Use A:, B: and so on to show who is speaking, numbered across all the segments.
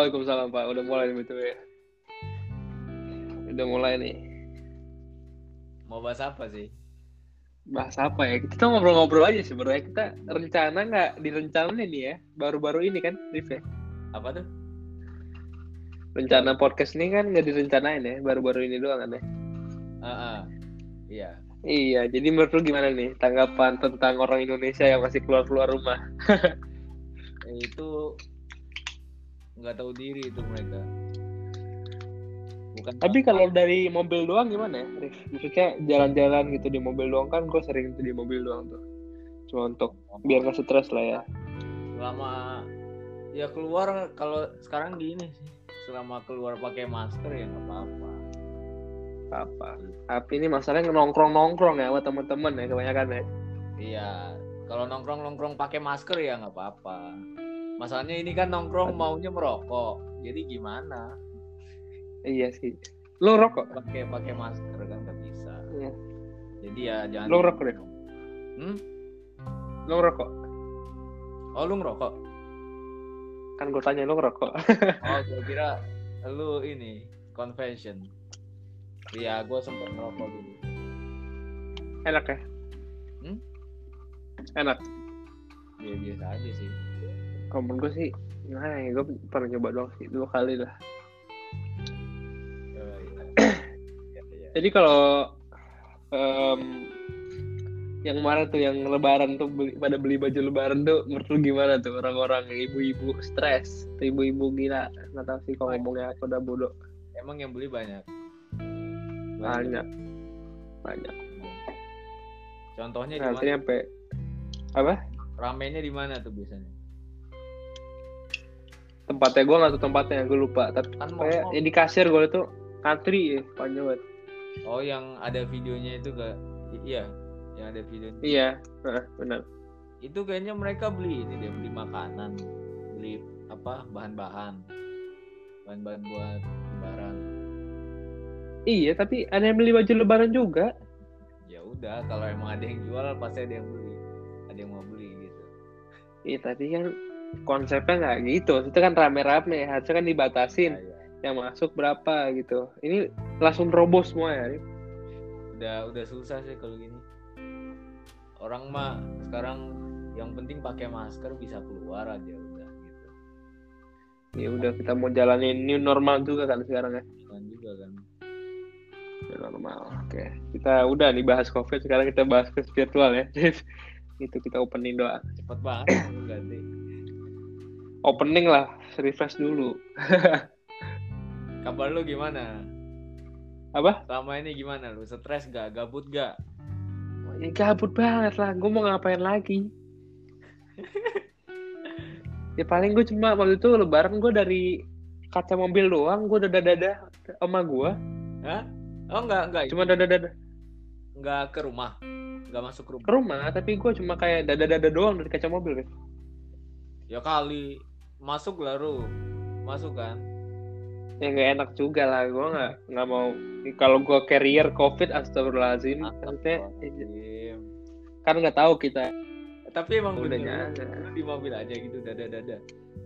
A: Waalaikumsalam Pak. Udah mulai betul ya. Udah mulai nih.
B: Mau bahas apa sih?
A: Bahas apa ya? Kita ngobrol-ngobrol aja sebenarnya. Kita rencana nggak direncanain nih ya. Baru-baru ini kan, Rif ya.
B: Apa tuh?
A: Rencana podcast ini kan nggak direncanain ya. Baru-baru ini doang kan ya.
B: Ah, ah. Iya.
A: Iya, jadi menurut lu gimana nih tanggapan tentang orang Indonesia yang masih keluar-keluar rumah?
B: Itu nggak tahu diri itu mereka. Bukan
A: Tapi kalau dari mobil doang gimana ya, Rif? Maksudnya jalan-jalan gitu di mobil doang kan gue sering tuh di mobil doang tuh. Cuma untuk biar gak stres lah ya.
B: selama ya keluar kalau sekarang gini sih selama keluar pakai masker ya nggak apa-apa
A: Apa? Tapi ini masalahnya nongkrong-nongkrong ya sama teman-teman ya kebanyakan ya.
B: iya kalau nongkrong nongkrong pakai masker ya nggak apa-apa masalahnya ini kan nongkrong maunya merokok jadi gimana
A: Iya sih. Lu rokok?
B: pakai pakai masker kan nggak bisa
A: Iya.
B: jadi ya jangan
A: Lu rokok deh.
B: hmm?
A: Lu rokok?
B: oh lu ngerokok
A: Kan gue tanya lu ngerokok.
B: oh gue kira lu ini convention iya gue sempat ngerokok dulu
A: Enak ya?
B: Hmm?
A: Enak.
B: ya biasa aja sih
A: Kalau menurut gue sih gimana ya? Gue pernah nyoba doang sih dua kali lah.
B: Oh, iya. Iya, iya.
A: Jadi kalau em, yang kemarin tuh yang lebaran tuh beli, pada beli baju lebaran tuh menurut lu gimana tuh orang-orang ibu-ibu stres, ibu-ibu gila nggak tahu sih kalau ngomongnya aku udah bodoh
B: Emang yang beli banyak?
A: banyak banyak
B: Contohnya di
A: nanti
B: mana?
A: sampai apa
B: Ramenya di mana tuh biasanya?
A: Tempatnya gue nggak tahu tempatnya gue lupa tapi
B: Kan
A: kayak ya di kasir gue tuh antri ya panjang banget
B: Oh, yang ada videonya itu gak? Iya, yang ada videonya.
A: iya benar
B: Itu kayaknya mereka beli ini dia beli makanan, beli apa bahan-bahan, bahan-bahan buat lebaran.
A: iya tapi ada yang beli baju lebaran juga
B: Ya udah, kalau emang ada yang jual pasti ada yang beli, ada yang mau beli gitu.
A: iya tapi kan konsepnya nggak gitu itu kan rame-rame harusnya kan dibatasin
B: Ya, ya.
A: yang masuk berapa gitu ini langsung roboh semua ya.
B: Udah udah susah sih kalau gini. Orang mah sekarang yang penting pakai masker bisa keluar aja udah gitu.
A: ya udah kita mau jalanin new normal juga kan sekarang ya
B: Jangan juga kan.
A: new normal oke kita udah nih bahas covid sekarang kita bahas ke virtual ya itu kita opening doang
B: Cepet banget ganti.
A: Opening lah refresh dulu
B: Kabar lu gimana?
A: apa
B: Selama ini gimana lu? Stres gak? Gabut gak?
A: ya, gabut banget lah gue mau ngapain lagi ya paling gue cuma waktu itu lebaran gue dari kaca mobil doang gue dada dada sama gue
B: Hah? Oh enggak, enggak.
A: cuma dada dada
B: enggak ke rumah. Enggak masuk rumah.
A: ke rumah tapi gue cuma kayak dada dada doang dari kaca mobil.
B: Ya kali masuk lah lu. Masuk kan?
A: ya nggak enak juga lah gue nggak nggak mau kalau gue carrier covid astagfirullahaladzim maksudnya
B: Astagfirullahaladzim.
A: kan nggak tahu kita
B: Tapi emang
A: Udah
B: lu di mobil aja gitu dada-dada.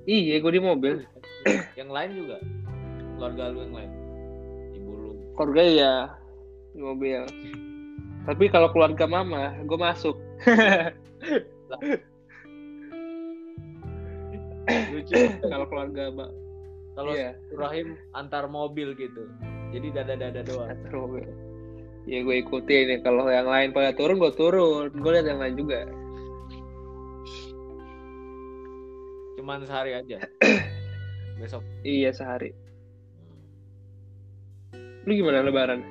A: iya gue di mobil
B: Yang lain juga. Keluarga lu yang lain. Ibu lu.
A: keluarga ya di mobil tapi kalau keluarga mama gue masuk
B: Lucu.
A: kalau keluarga mbak
B: Kalau
A: iya
B: Rahim antar mobil gitu. Jadi dada-dada doang.
A: antar mobil ya gue ikutin ya kalau yang lain pada turun gue turun gue lihat yang lain juga
B: Cuman sehari aja. Besok
A: iya sehari lu gimana lebaran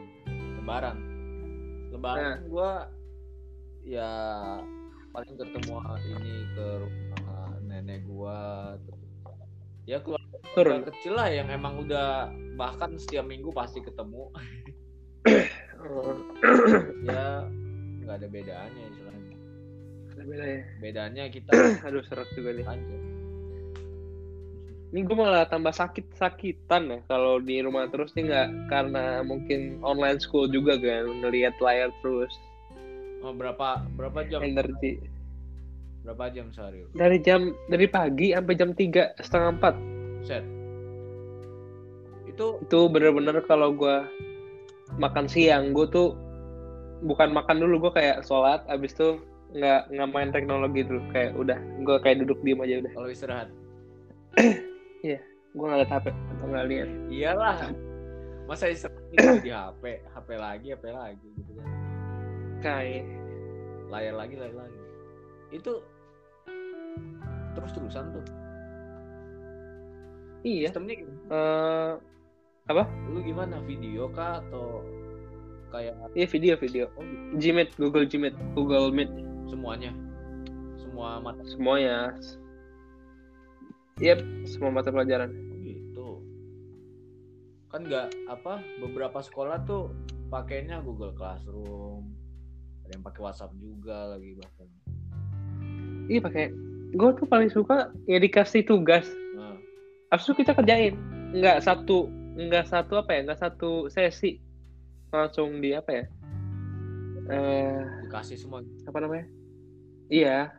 B: lebaran lebaran
A: Nah.
B: gua ya paling ketemu ini ke rumah nenek gua ya keluarga
A: turun
B: kecil lah yang emang udah bahkan setiap minggu pasti ketemu. Ya nggak ada bedanya istilahnya.
A: Ada beda ya
B: bedanya kita
A: aduh seret juga nih.
B: Aja
A: ini gue malah tambah sakit sakitan ya kalau di rumah terus nih nggak karena mungkin online school juga kan ngelihat layar terus.
B: Oh, berapa berapa jam?
A: Energi
B: berapa jam sehari
A: dari jam dari pagi sampai jam tiga setengah empat.
B: Set. Itu
A: itu bener-bener kalau gue makan siang gue tuh bukan makan dulu gue kayak sholat abis itu nggak nggak main teknologi dulu. Kayak udah gue kayak duduk diem aja udah.
B: Kalau istirahat?
A: Gue nggak liat hp atau nggak lihat
B: iyalah. Masa istirahat di HP HP lagi HP lagi gitu kan.
A: Kayak.
B: Layar lagi layar lagi. Itu terus terusan tuh.
A: Iya.
B: Sistemnya gimana?
A: eh
B: lu gimana? Video kah atau kayak
A: iya video video.
B: Oh, gitu,
A: Gmeet Google Gmeet Google Meet.
B: Semuanya? Semua mata?
A: Semuanya. Yep, semua mata pelajaran.
B: gitu. Kan nggak apa beberapa sekolah tuh pakainya Google Classroom. Ada yang pakai WhatsApp juga lagi bahkan.
A: Iya pakai. Gue tuh paling suka ya dikasih tugas,
B: nah,
A: habis itu kita kerjain. Nggak satu, nggak satu apa ya, nggak satu sesi langsung di apa ya? Eh,
B: dikasih semua
A: apa namanya? Iya,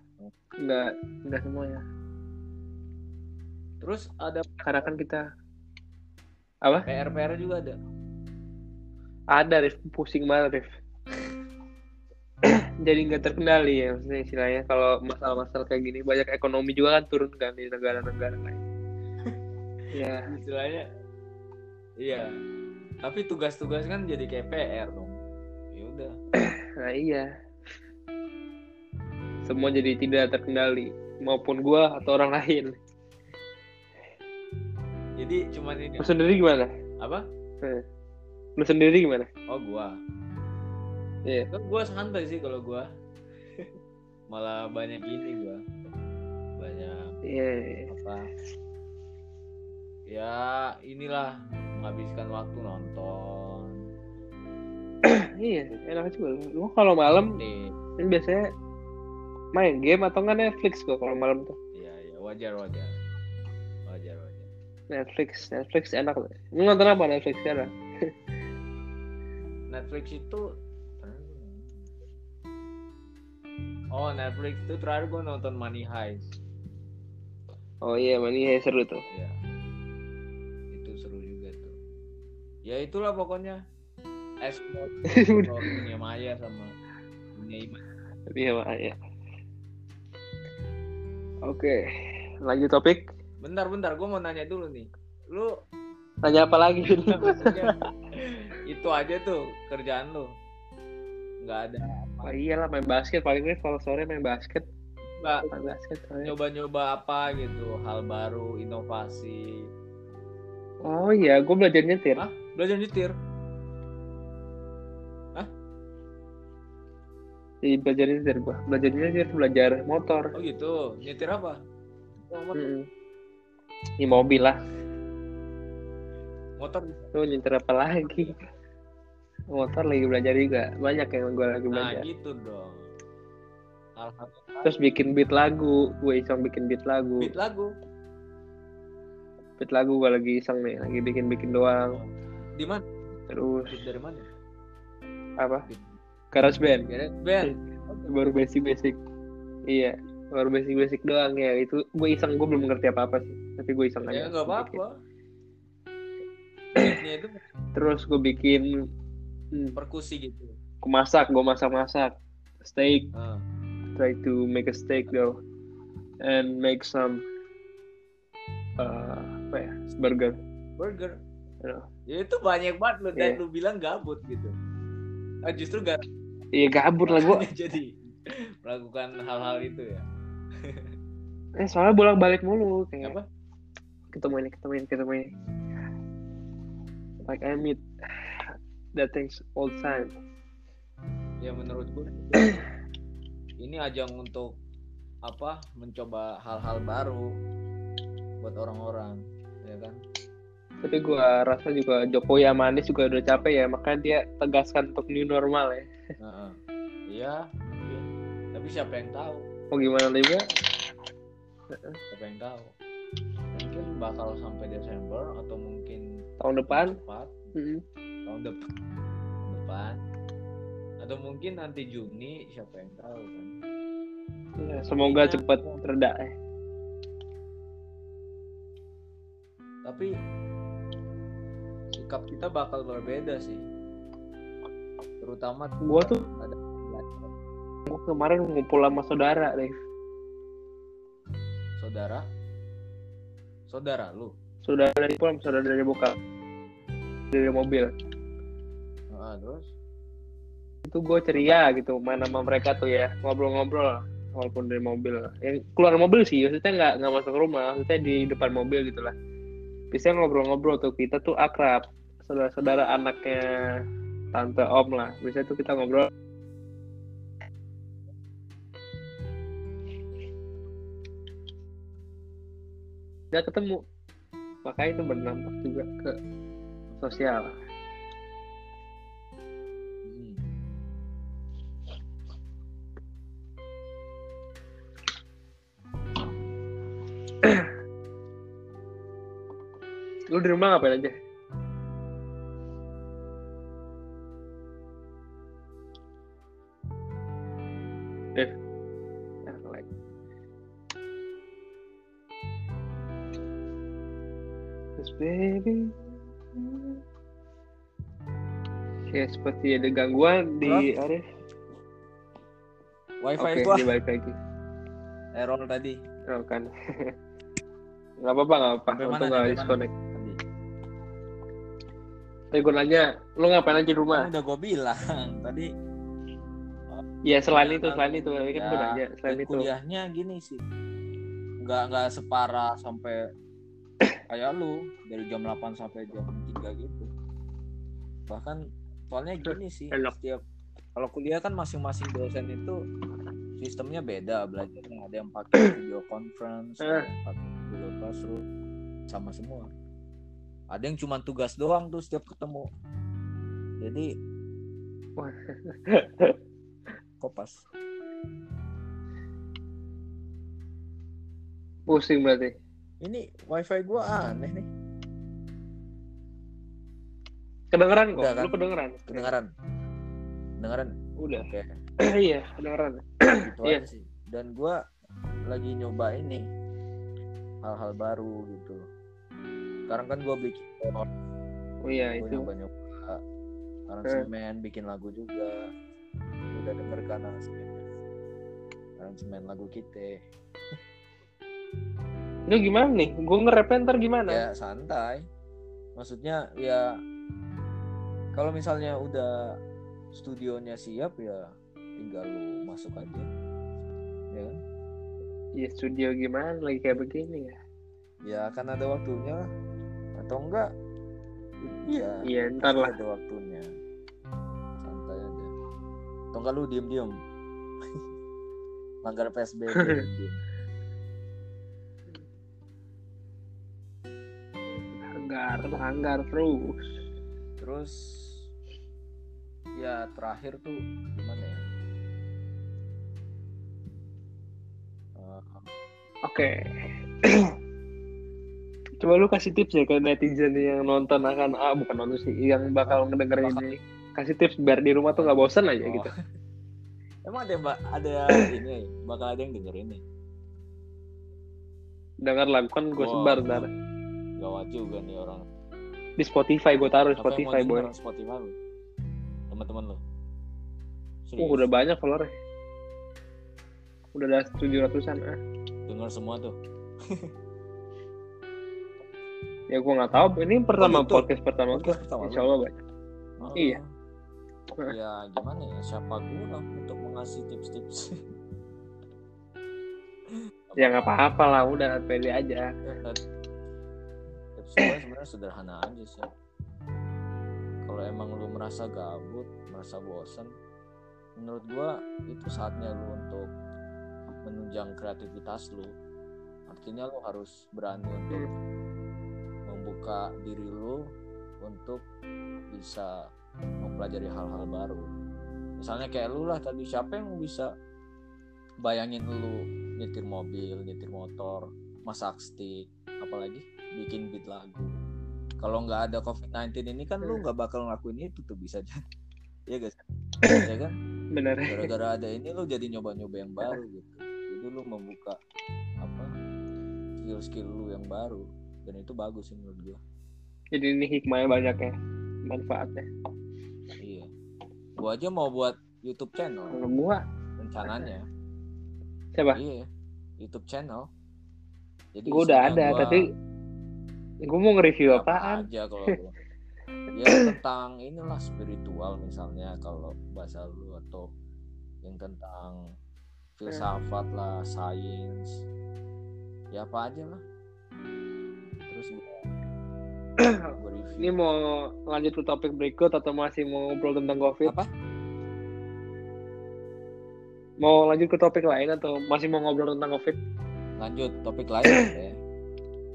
A: nggak nggak semuanya.
B: terus ada
A: Karena kan kita apa?
B: PR PR juga ada
A: Ada Rif, pusing banget Rif. Jadi nggak terkendali ya maksudnya istilahnya kalau masalah-masalah kayak gini banyak ekonomi juga kan turun kan di negara-negara lain. ya,
B: istilahnya iya tapi tugas-tugas kan jadi kayak PR dong ya udah
A: nah iya. Semua jadi tidak terkendali maupun gua atau orang lain.
B: jadi cuman ini
A: Lu sendiri gimana?
B: apa
A: Lu sendiri gimana?
B: oh gua
A: Iya.
B: kan gua santai sih kalau gua malah banyak ini gua banyak
A: Iya.
B: apa ya inilah menghabiskan waktu nonton
A: Iya, enak juga. Gua kalau malam
B: nih
A: kan biasanya main game atau nggak Netflix gua kalau malam tuh.
B: ya ya wajar wajar wajar wajar
A: Netflix, Netflix enak. Lu nonton apa Netflix sekarang?
B: Netflix itu oh Netflix itu terakhir gua nonton Money Heist
A: Oh iya, ini seru tuh.
B: ya itu seru juga tuh ya itulah pokoknya explore dunia maya sama dunia iman
A: Iya, Pak. Ya. Oke, lanjut topik.
B: bentar bentar gue mau nanya dulu nih lu
A: Tanya apa lagi?
B: itu aja tuh kerjaan lu nggak ada
A: oh iyalah main basket paling nih kalau sore main basket.
B: nggak
A: Main basket
B: nyoba-nyoba apa gitu hal baru inovasi
A: Oh iya, gue belajar nyetir.
B: Hah? belajar nyetir
A: Jadi belajar nyetir gua. Belajar nyetir, belajar motor.
B: oh gitu nyetir apa motor.
A: Ini mobil lah.
B: motor
A: Lu nyetir apa lagi? Motor lagi belajar juga. Banyak yang gue lagi
B: nah
A: belajar.
B: gitu dong
A: Terus bikin beat lagu. Gue iseng bikin beat lagu.
B: beat lagu
A: Beat lagu gue lagi iseng nih. Lagi bikin-bikin doang.
B: di mana
A: Terus
B: beat dari mana
A: apa? Garage band.
B: band
A: Baru basic-basic. Iya. Baru basic-basic doang ya. Itu gue iseng. Gue belum ngerti apa-apa sih. Tapi gue iseng
B: ya
A: aja.
B: nggak
A: bikin.
B: apa-apa beatnya itu
A: Terus gue bikin hmm,
B: perkusi gitu
A: gue masak. Gue masak-masak. Steak.
B: Ah.
A: try to make a steak though and make some uh, apa ya burger
B: burger
A: you know.
B: ya itu banyak banget lo dan
A: Iya.
B: lu bilang gabut gitu ah, justru gak
A: iya gabut lah gua
B: jadi melakukan hal-hal itu ya
A: eh soalnya bolak balik mulu kayak
B: apa
A: ketemu ini ketemu ini ketemu ini like I meet that things all time.
B: Ya menurut gue ini ajang untuk apa mencoba hal-hal baru buat orang-orang ya kan?
A: Tapi gua rasa juga Jokowi sama Anies juga udah capek ya makanya dia tegaskan untuk new normal ya.
B: Heeh. iya iya. tapi siapa yang tahu?
A: Mau gimana juga
B: siapa yang tahu? Mungkin bakal sampai Desember atau mungkin
A: tahun depan?
B: Cepat
A: mm,
B: tahun depan tahun depan. Atau mungkin nanti Juni siapa yang tahu kan?
A: Ya, semoga
B: Iya.
A: cepat reda eh.
B: tapi sikap kita bakal berbeda sih. Terutama
A: Gua tuh
B: ada
A: gua kemarin ngumpul sama saudara deh
B: saudara? Saudara lu?
A: Saudara dari pulang saudara dari bokap dari mobil.
B: Ah, terus?
A: Itu gue ceria gitu main sama mereka tuh ya ngobrol-ngobrol walaupun dari mobil. Yang keluar mobil sih maksudnya nggak nggak masuk rumah maksudnya di depan mobil gitu lah. Biasanya ngobrol-ngobrol tuh kita tuh akrab saudara-saudara anaknya tante om lah. Biasanya tuh kita ngobrol. Nggak ketemu. Makanya itu berdampak juga ke sosial
B: hmm.
A: lu di rumah ngapain aja seperti ada gangguan di Arif.
B: wifi
A: Oke,
B: gua
A: dia balik lagi.
B: error tadi
A: Oh, kan. Gak apa-apa, gak apa-apa. Untung gak disconnect.
B: tadi
A: gue nanya, lu ngapain aja di rumah?
B: Kan udah gue bilang tadi
A: Ya selain itu, selain itu. Tapi kan gue
B: Ya,
A: nanya, selain itu.
B: kuliahnya gini sih nggak nggak separah sampai kayak lu dari jam 8 sampai jam 3 gitu bahkan soalnya gini sih
A: Enak.
B: setiap kalau kuliah kan masing-masing dosen itu sistemnya beda belajarnya ada yang pakai video conference ada
A: Eh.
B: yang pakai Google Classroom sama semua ada yang cuma tugas doang tuh setiap ketemu jadi kopas
A: Pusing berarti.
B: ini wifi gua aneh nih
A: Kedengeran kok,
B: Udah kan?
A: lu kedengeran.
B: kedengaran kedengaran
A: Udah.
B: oke
A: iya, kedengeran.
B: gitu
A: Iya.
B: sih dan gua lagi nyoba ini hal-hal baru gitu sekarang kan gua bikin
A: Oh iya,
B: gua
A: itu.
B: nyoba nyoba aransemen bikin lagu juga udah denger kan aransemen lagu kita
A: Itu gimana nih? Gue nge-rap ntar gimana?
B: ya santai maksudnya ya kalau misalnya udah studionya siap ya tinggal lu masuk aja ya kan
A: Iya, studio gimana lagi kayak begini ya?
B: ya akan ada waktunya lah atau enggak iya
A: Iya, ntar lah.
B: ada waktunya santai aja atau enggak lu diem diem langgar psbb diem.
A: Anggar, anggar terus.
B: Terus ya terakhir tuh gimana ya Eh,
A: Oke. Coba lu kasih tips ya ke netizen yang nonton akan ah bukan nonton sih, yang bakal ngedengerin
B: Bakal.
A: ini. Kasih tips biar di rumah tuh nggak bosan aja
B: oh.
A: gitu.
B: emang ada mbak ada ini bakal ada yang dengerin nih
A: Dengar lagu kan gue sebar ntar
B: gawat juga nih orang
A: di Spotify gue taruh
B: yang
A: Spotify boy.
B: Spotify lu teman-teman lu
A: Uh, udah banyak followernya. Udah ada tujuh ratusan ah.
B: dengar semua tuh
A: Ya gue nggak tahu. Ini pertama
B: gitu?
A: podcast pertama gue. Insya Allah banyak.
B: Oh.
A: Iya.
B: ya gimana ya siapa gua untuk mengasih tips-tips
A: Ya nggak apa-apa lah. Udah pede aja.
B: Gue sebenarnya sederhana aja sih. Kalau emang lu merasa gabut merasa bosan menurut gua itu saatnya lu untuk menunjang kreativitas lu. Artinya lu harus berani untuk membuka diri lu untuk bisa mempelajari hal-hal baru. Misalnya kayak lu lah tadi siapa yang bisa bayangin lu nyetir mobil nyetir motor masak stick apalagi bikin beat lagu. Kalau nggak ada covid-19 ini kan lu nggak bakal ngelakuin itu tuh bisa aja Iya guys ya kan?
A: Bener.
B: gara-gara ada ini lu jadi nyoba-nyoba yang baru gitu. Jadi lu membuka apa skill-skill lu yang baru dan itu bagus sih menurut gua.
A: Jadi ini hikmahnya banyak ya manfaatnya.
B: iya. Gua aja mau buat YouTube channel.
A: Kalau gua?
B: Rencananya.
A: Siapa?
B: iya YouTube channel. Jadi
A: Gua udah ada
B: gua-
A: tapi gua mau nge-review
B: apa
A: apaan?
B: aja kalau ya tentang inilah spiritual misalnya kalau bahasa lu atau yang tentang filsafat lah sains ya apa aja lah terus review
A: Ini mau lanjut ke topik berikut atau masih mau ngobrol tentang COVID?
B: apa
A: Mau lanjut ke topik lain atau masih mau ngobrol tentang COVID?
B: lanjut topik lain ya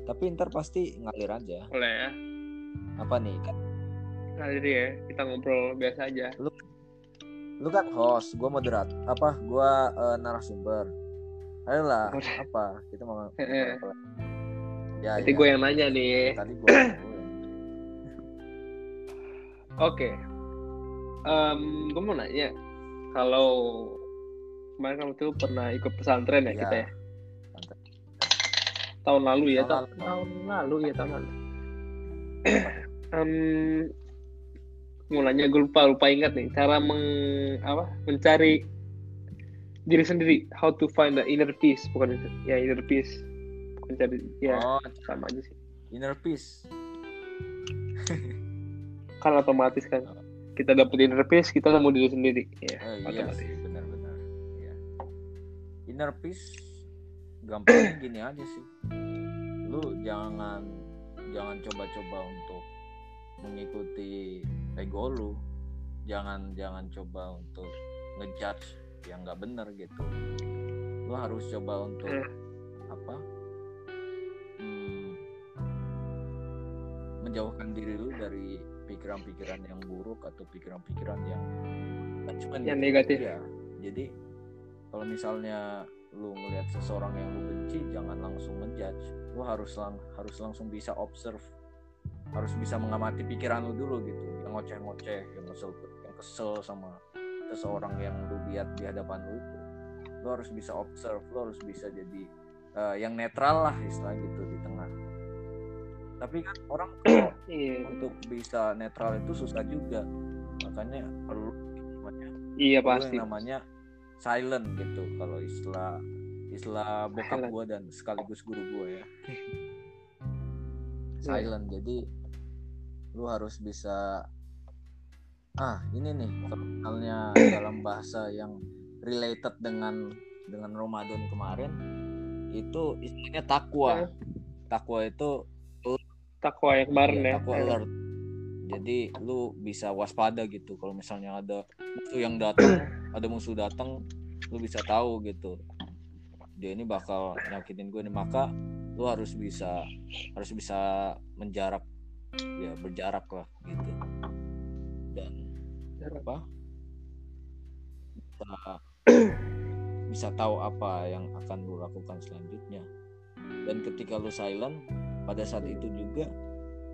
B: tapi ntar pasti ngalir aja
A: Boleh ya.
B: apa nih kan
A: jadi ya, kita ngobrol biasa aja.
B: lu kan host gua moderat apa gua eh, narasumber ayolah apa kita mau ya
A: Nanti
B: ya.
A: gue yang nanya nih.
B: tadi gua
A: Oke. Gue mau nanya, kalau kemarin kamu tuh pernah ikut pesantren ya
B: Iya.
A: kita ya? Tahun lalu ya,
B: Tahun
A: tahun, tahun lalu ya tahun lalu. Em, mau nanya, gue lupa lupa ingat nih cara meng apa mencari diri sendiri, how to find the inner peace, bukan itu, ya inner peace, bukan cari ya
B: oh
A: sama aja sih.
B: inner peace
A: Kan otomatis kan kita dapet inner peace, kita nemu diri sendiri, ya
B: Oh, iya
A: otomatis.
B: sih benar-benar iya. inner peace gampangnya gini aja sih lu jangan jangan coba-coba untuk mengikuti ego lu jangan jangan coba untuk ngejudge yang nggak bener gitu lu harus coba untuk
A: Hmm.
B: apa hmm, menjauhkan diri lu dari pikiran-pikiran yang buruk atau pikiran-pikiran yang
A: Yang
B: gitu.
A: negatif.
B: Iya. jadi kalau misalnya lu ngelihat seseorang yang lu benci jangan langsung ngejudge. Lu harus lang harus langsung bisa observe. Harus bisa mengamati pikiran lu dulu gitu. Yang ngoceh-ngoceh yang kesel yang kesel sama seseorang yang lu lihat di hadapan lu itu. Lu harus bisa observe lu harus bisa jadi eh, yang netral lah istilah gitu di tengah. Tapi kan orang
A: Iya,
B: untuk bisa netral itu susah juga. Makanya perlu namanya
A: iya pasti.
B: namanya silent gitu kalau istilah istilah bokap gue dan sekaligus guru gue ya. Silent jadi lu harus bisa ah ini nih misalnya dalam bahasa yang related dengan dengan Ramadan kemarin itu istilahnya takwa.
A: Hmm.
B: takwa itu
A: Takwa yang kemarin
B: Iya,
A: ya.
B: takwa alert jadi lu bisa waspada gitu kalau misalnya ada musuh yang datang ada musuh datang lu bisa tahu gitu. Dia ini bakal nyakitin gue nih. Maka lu harus bisa harus bisa menjarak. Ya berjarak lah gitu. Dan apa? Bisa bisa tahu apa yang akan lu lakukan selanjutnya. Dan ketika lu silent pada saat itu juga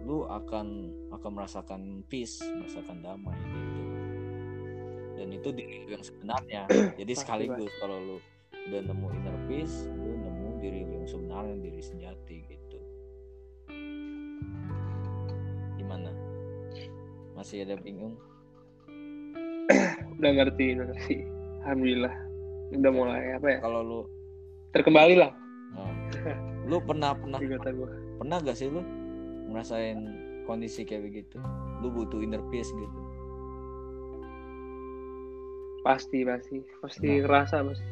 B: lu akan akan merasakan peace merasakan damai gitu. Dan itu diri lu yang sebenarnya. Jadi sekaligus kalau lu udah nemu inner peace lu nemu diri lu yang sebenarnya diri sejati gitu. Gimana? Masih ada bingung?
A: Udah ngerti, udah ngerti. Alhamdulillah. Udah mulai apa ya?
B: kalau lu
A: Terkembali lah.
B: Nah, lu pernah pernah pernah gak sih lu ngerasain kondisi kayak begitu. Lu butuh inner peace gitu.
A: Pasti, pasti. Pasti
B: Nah.
A: ngerasa pasti.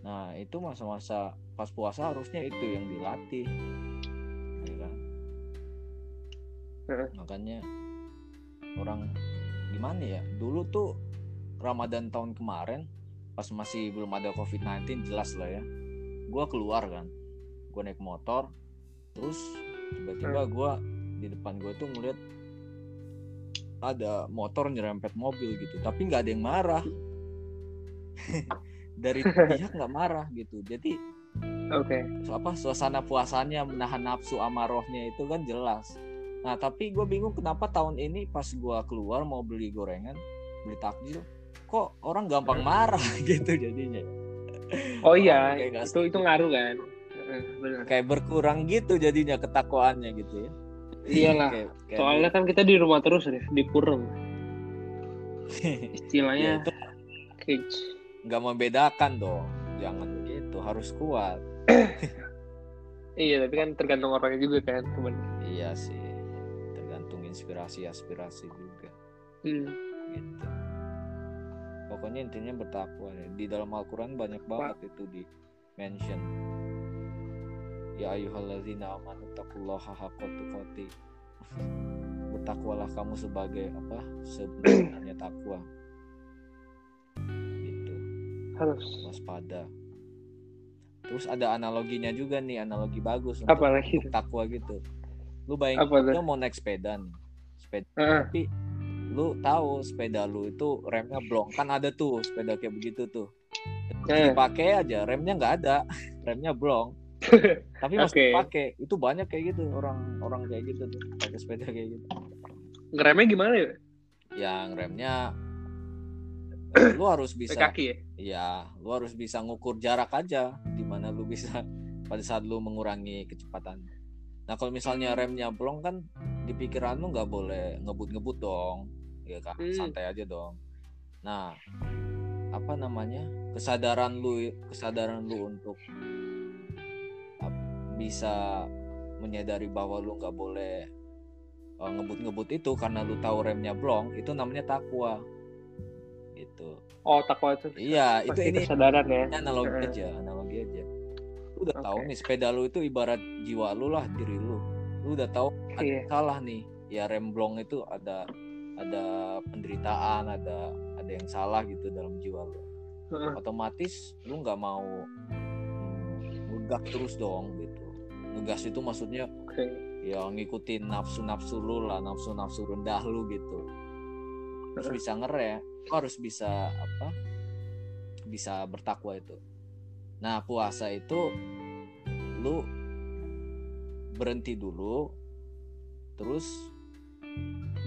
B: nah itu masa-masa pas puasa harusnya itu yang dilatih. Ya kan? Makanya orang gimana ya? Dulu tuh Ramadan tahun kemarin pas masih belum ada COVID-19 jelas lah ya. Gua keluar kan. Gua naik motor terus tiba-tiba gua di depan gua tuh ngeliat ada motor nyerempet mobil gitu tapi nggak ada yang marah. Dari pihak nggak marah gitu. Jadi
A: Oke.
B: apa suasana puasanya menahan nafsu amarohnya itu kan jelas. Nah tapi gue bingung kenapa tahun ini pas gue keluar mau beli gorengan beli takjil kok orang gampang marah gitu jadinya.
A: Oh iya, itu itu ngaruh kan. Benar.
B: kayak berkurang gitu jadinya ketakwaannya gitu ya.
A: Iyalah.
B: Kayak- kayak
A: soalnya kan kita di rumah terus nih dikurung
B: Ya,
A: istilahnya
B: itu.
A: cage.
B: Nggak membedakan dong. Jangan begitu harus kuat.
A: Iya tapi kan tergantung orangnya juga kan teman
B: iya sih. Tergantung inspirasi aspirasi juga.
A: Hmm.
B: gitu. Pokoknya intinya bertakwa ya. di dalam Al-Quran banyak banget itu di mention ya ayyuhallazina amanu taqullaha haqqa tuqati bertakwalah kamu sebagai apa? Sebenarnya takwa. Gitu.
A: Harus.
B: Waspada. Terus ada analoginya juga nih analogi bagus untuk,
A: apa lagi?
B: untuk takwa gitu. Lu bayangin lu mau naik sepeda nih. Sepeda
A: Heeh.
B: tapi lu tahu sepeda lu itu remnya blong. Kan ada tuh sepeda kayak begitu tuh.
A: Eh.
B: dipakai aja remnya nggak ada. Remnya blong tapi masih
A: Oke.
B: dipakai itu banyak kayak gitu orang orang kayak gitu tuh pakai sepeda kayak gitu.
A: Ngeremnya gimana ya?
B: Yang remnya eh, lu harus
A: Pakai
B: bisa
A: kaki ya?
B: Ya lu harus bisa ngukur jarak aja di mana lu bisa pada saat lu mengurangi kecepatan. Nah kalau misalnya remnya blong kan di pikiran lu nggak boleh ngebut-ngebut dong. Ya kan?
A: Hmm.
B: santai aja dong. Nah apa namanya? Kesadaran lu kesadaran lu untuk bisa menyadari bahwa lu nggak boleh uh, ngebut-ngebut itu karena lu tahu remnya blong itu namanya takwa gitu
A: oh takwa itu
B: iya itu ini
A: kesadaran ya
B: analogi
A: Heeh.
B: aja analogi aja lu udah tahu
A: Oke.
B: nih sepeda lu itu ibarat jiwa lu lah diri lu lu udah tahu ada
A: Iya.
B: salah nih ya rem blong itu ada ada penderitaan ada ada yang salah gitu dalam jiwa lu
A: Heeh.
B: otomatis lu nggak mau hmm, ngegas terus dong gitu ngegas itu maksudnya
A: oke.
B: ya ngikutin nafsu nafsu lu lah nafsu nafsu rendah lu gitu. Harus bisa ngerem lu harus bisa apa bisa bertakwa itu. Nah puasa itu lu berhenti dulu terus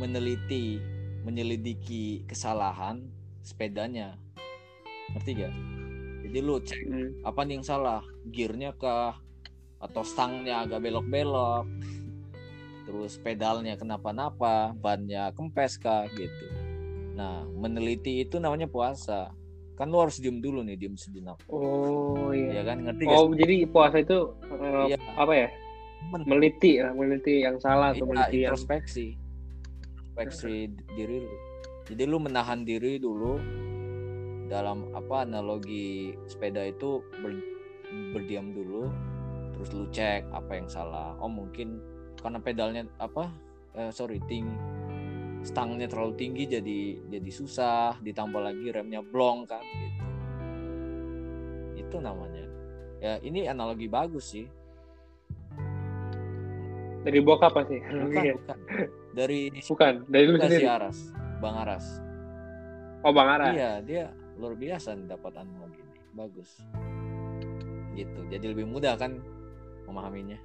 B: meneliti menyelidiki kesalahan sepedanya. Ngerti gak jadi lu cek
A: Hmm.
B: apa nih yang salah? Gearnya kah atau stangnya agak belok-belok. Terus pedalnya kenapa-napa bannya kempes kah gitu. Nah meneliti itu namanya puasa. Kan lu harus diem dulu nih diem sejenak.
A: Oh iya.
B: Ya kan? Ngerti gak
A: oh jadi puasa itu eh,
B: Iya.
A: apa ya?
B: Men-
A: meliti lah meliti yang salah atau
B: Iya,
A: meliti yang
B: introspeksi. Introspeksi diri lu. Jadi lu menahan diri dulu. Dalam apa analogi sepeda itu ber- berdiam dulu terus lu cek apa yang salah. Oh mungkin karena pedalnya apa eh, sorry tinggi stangnya terlalu tinggi jadi jadi susah ditambah lagi remnya blong kan gitu. Itu namanya. Ya ini analogi bagus sih.
A: Dari bokap apa sih
B: bukan bukan. Dari
A: bukan dari lu
B: Bukan si
A: sendiri?
B: Aras, Bang Aras.
A: oh bang Ara
B: Iya, dia luar biasa nih dapat analogi ini. Bagus. Gitu. Jadi lebih mudah kan memahaminya.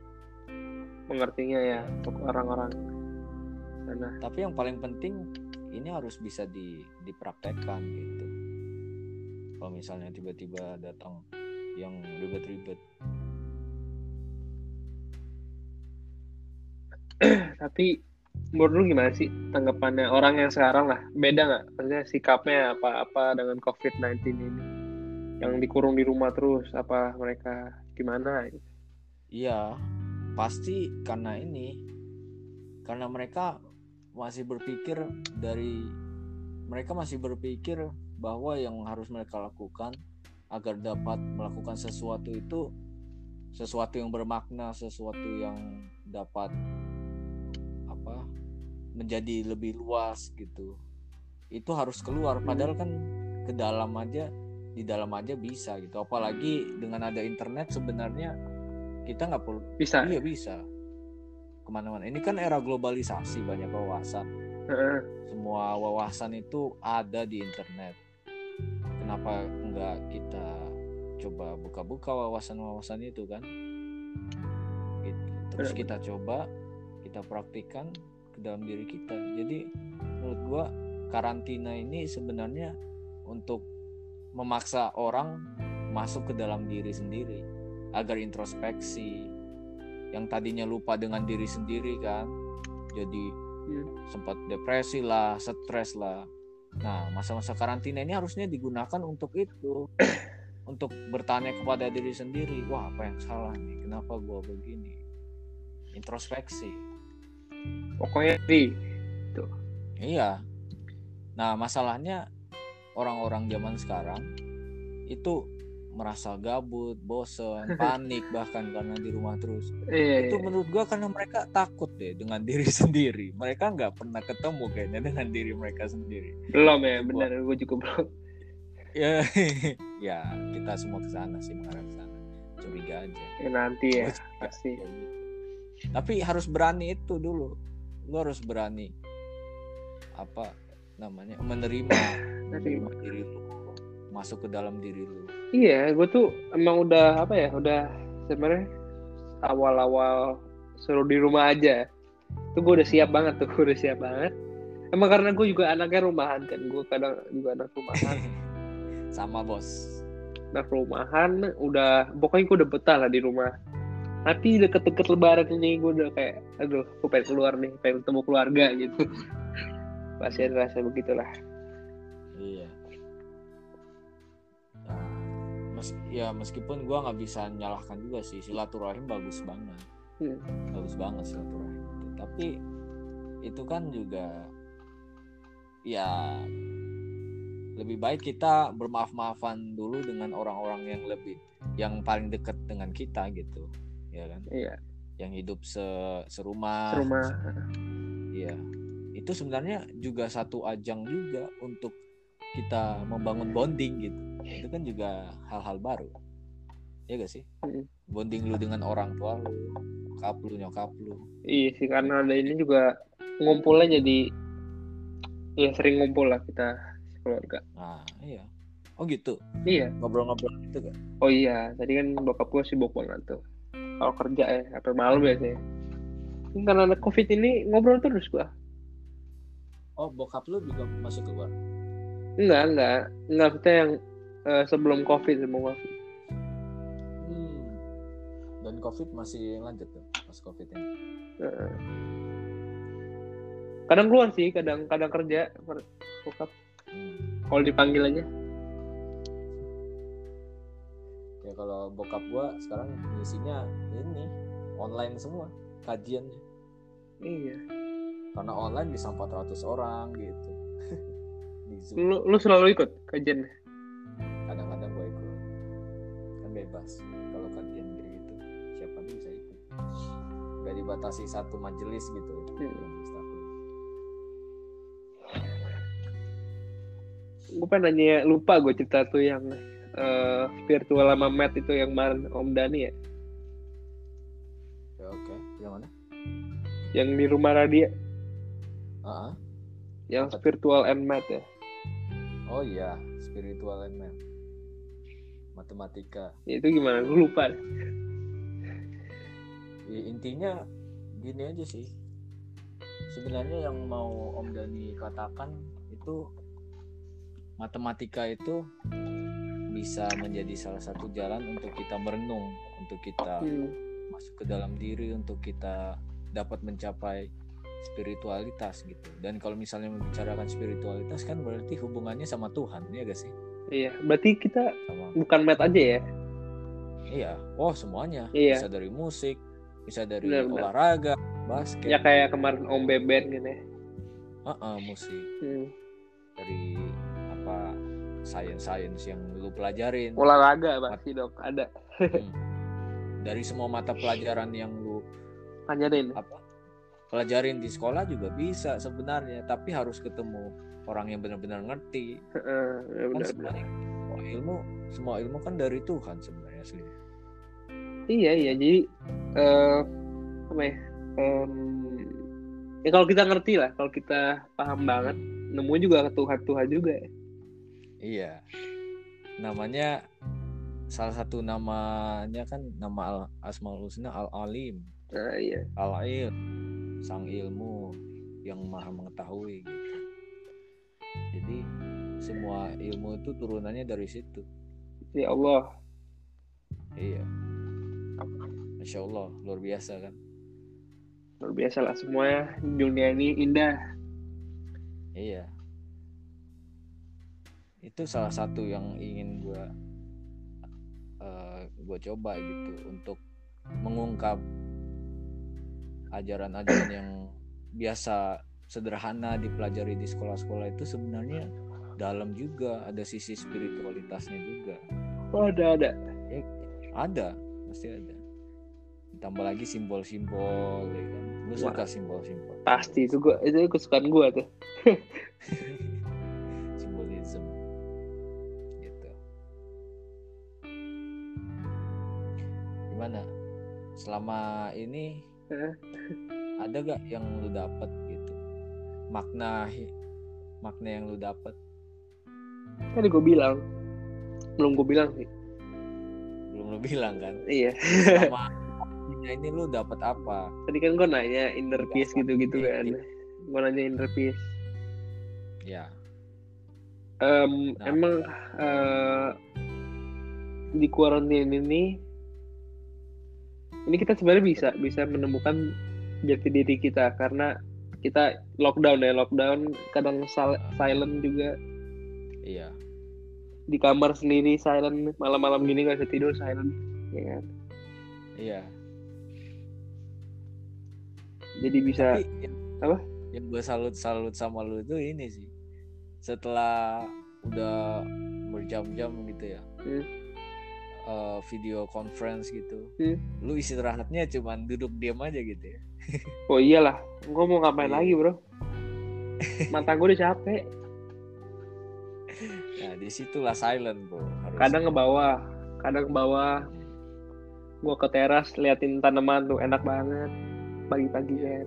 A: mengertinya ya untuk orang-orang sana
B: Tapi yang paling penting ini harus bisa di dipraktekkan gitu. Kalau misalnya tiba-tiba datang yang ribet-ribet.
A: tapi menurut lu gimana sih tanggapannya orang yang sekarang lah beda nggak maksudnya sikapnya apa apa dengan COVID-19 ini yang dikurung di rumah terus apa mereka gimana gitu?
B: Iya, pasti karena ini. Karena mereka masih berpikir dari mereka masih berpikir bahwa yang harus mereka lakukan agar dapat melakukan sesuatu itu sesuatu yang bermakna, sesuatu yang dapat apa menjadi lebih luas gitu. Itu harus keluar padahal kan ke dalam aja di dalam aja bisa gitu. Apalagi dengan ada internet sebenarnya kita nggak perlu
A: bisa
B: Iya bisa ke mana-mana. Ini kan era globalisasi banyak wawasan.
A: Heeh.
B: Semua wawasan itu ada di internet. Kenapa nggak kita coba buka-buka wawasan-wawasan itu kan? Gitu. Terus kita coba kita praktikkan ke dalam diri kita. Jadi menurut gua karantina ini sebenarnya untuk memaksa orang masuk ke dalam diri sendiri agar introspeksi. Yang tadinya lupa dengan diri sendiri kan jadi
A: Hmm.
B: sempat depresi lah stres lah. Nah masa-masa karantina ini harusnya digunakan untuk itu. Untuk bertanya kepada diri sendiri wah apa yang salah nih? Kenapa gua begini? Introspeksi.
A: Pokoknya di
B: Iya. Nah, masalahnya orang-orang zaman sekarang itu merasa gabut, bosen, panik bahkan karena di rumah terus.
A: iya,
B: Itu
A: iya.
B: menurut gua karena mereka takut deh dengan diri sendiri. Mereka nggak pernah ketemu kayaknya dengan diri mereka sendiri.
A: belum ya benar gue juga belum
B: Ya, ya kita semua ke sana sih mengarah ke sana. Curiga aja.
A: ya, nanti ya
B: Gua
A: pasti
B: gitu. Tapi harus berani itu dulu. Lu harus berani apa namanya menerima menerima diri lu masuk ke dalam diri lu
A: Iya, gue tuh emang udah apa ya, udah sebenarnya awal-awal suruh di rumah aja. Tuh gue udah siap banget tuh, gue udah siap banget. Emang karena gue juga anaknya rumahan kan, gue kadang juga anak rumahan.
B: sama bos
A: anak rumahan, udah pokoknya gue udah betah lah di rumah. Tapi deket-deket lebaran ini gue udah kayak, aduh, gue pengen keluar nih, pengen ketemu keluarga gitu. Pasti ada rasa begitulah.
B: iya mes ya meskipun gua nggak bisa nyalahkan juga sih silaturahim bagus banget
A: Hmm.
B: bagus banget silaturahim itu tapi itu kan juga ya lebih baik kita bermaaf-maafan dulu dengan orang-orang yang lebih yang paling dekat dengan kita gitu ya kan
A: Iya,
B: yang hidup se serumah
A: serumah.
B: Iya. Itu sebenarnya juga satu ajang juga untuk kita membangun bonding gitu. Itu kan juga hal-hal baru. Ya gak sih?
A: Mm.
B: Bonding lu dengan orang tua lu, nyokap lu, nyokap lu.
A: Iya sih, karena ada ini juga ngumpulnya jadi, ya sering ngumpul lah kita keluarga.
B: Nah, iya. Oh gitu.
A: Iya.
B: Ngobrol-ngobrol gitu kan.
A: Oh iya, tadi kan bokap gue sibuk banget tuh. Kalau kerja ya, sampai malam biasanya. Ini Karena ada covid ini ngobrol terus gua.
B: Oh, bokap lu juga masuk keluar.
A: Enggak, enggak. Enggak, kita yang eh, sebelum covid, sebelum covid.
B: Hmm. Dan Covid masih lanjut tuh pas Covid ini.
A: Heeh. kadang keluar sih, kadang kadang kerja. Bokap, kalau dipanggil aja.
B: Ya kalau bokap gua sekarang isinya ini online semua kajiannya.
A: Iya.
B: karena online bisa 400 orang gitu di Zoom
A: Lu, lu selalu ikut kajian.
B: kadang-kadang gue ikut kan bebas kalau kajian gitu siapa pun bisa ikut gak dibatasi satu majelis gitu
A: Hmm.
B: majelis taklim.
A: Gue pengen nanya, lupa gue cerita tuh yang eh, virtual sama Matt itu yang kemarin Om Dani ya.
B: ya oke yang mana
A: Yang di rumah Radia.
B: Ah, ah.
A: Yang
B: Apa?
A: virtual and Matt ya.
B: Oh iya spiritual and math matematika
A: Itu gimana? Gue lupa.
B: Ya, intinya gini aja sih sebenarnya yang mau Om Dani katakan itu matematika itu bisa menjadi salah satu jalan untuk kita merenung untuk kita
A: Hmm.
B: masuk ke dalam diri untuk kita dapat mencapai spiritualitas gitu dan kalau misalnya membicarakan spiritualitas kan berarti hubungannya sama Tuhan ya gak sih
A: Iya, berarti kita
B: sama
A: bukan Matt aja ya?
B: iya oh semuanya
A: Iya.
B: bisa dari musik bisa dari
A: Benar, benar.
B: olahraga basket
A: Ya kayak kemarin Om Beben gitu ya.
B: Heeh, musik
A: Hmm.
B: dari apa sains-sains yang lu pelajarin
A: Olahraga pasti dong, ada.
B: Hmm. dari semua mata pelajaran yang lu
A: Tanyain.
B: apa pelajarin di sekolah juga bisa sebenarnya tapi harus ketemu orang yang benar-benar ngerti
A: Heeh, ya
B: kan
A: benar.
B: sebenarnya semua ilmu semua ilmu kan dari Tuhan sebenarnya asli
A: Iya iya, jadi eh apa ya? em, ya kalau kita ngerti lah, kalau kita paham banget, nemu juga ke Tuhan Tuhan juga ya.
B: iya namanya salah satu namanya kan nama al asmaul husna al alim
A: Nah, iya.
B: al ilm sang ilmu yang maha mengetahui gitu. Jadi semua ilmu itu turunannya dari situ.
A: Ya Allah.
B: iya. Masya Allah luar biasa kan?
A: Luar biasa lah semuanya. Dunia ini indah.
B: Iya. Itu salah satu yang ingin gue uh, gue coba gitu untuk mengungkap ajaran-ajaran yang biasa sederhana dipelajari di sekolah-sekolah itu sebenarnya dalam juga ada sisi spiritualitasnya juga.
A: Oh ada ada.
B: Ya, ada pasti ada. Ditambah lagi simbol-simbol ya kan? Lu suka simbol-simbol?
A: Pasti itu gua itu kesukaan gua tuh.
B: Simbolisme gitu. Gimana? Selama ini ada gak yang lu dapet gitu? Makna makna yang lu dapet?
A: Tadi gue bilang belum gue bilang sih.
B: Belum lu bilang kan?
A: Iya.
B: Selama ini lu dapat apa?
A: Tadi kan gue nanya inner peace gitu gitu kan. Gue nanya inner peace.
B: Ya
A: um, nah, emang uh, di quarantine ini ini kita sebenarnya bisa bisa menemukan jati diri kita karena kita lockdown ya lockdown kadang silent juga.
B: Iya.
A: Di kamar sendiri silent malam-malam gini nggak bisa tidur silent ya kan?
B: Iya.
A: Jadi bisa Tapi, apa?
B: yang gue salut salut sama lu itu ini sih. Setelah udah berjam-jam gitu ya. Hmm uh, video conference gitu. Hmm. lu istirahatnya cuman duduk diam aja gitu ya.
A: Oh iyalah. Gue mau ngapain lagi bro? Mata gue udah capek.
B: Nah di situlah silent bro.
A: Harus kadang ke bawah. Kadang ke bawah. Gue ke teras liatin tanaman tuh. Enak banget. Pagi-pagi kan.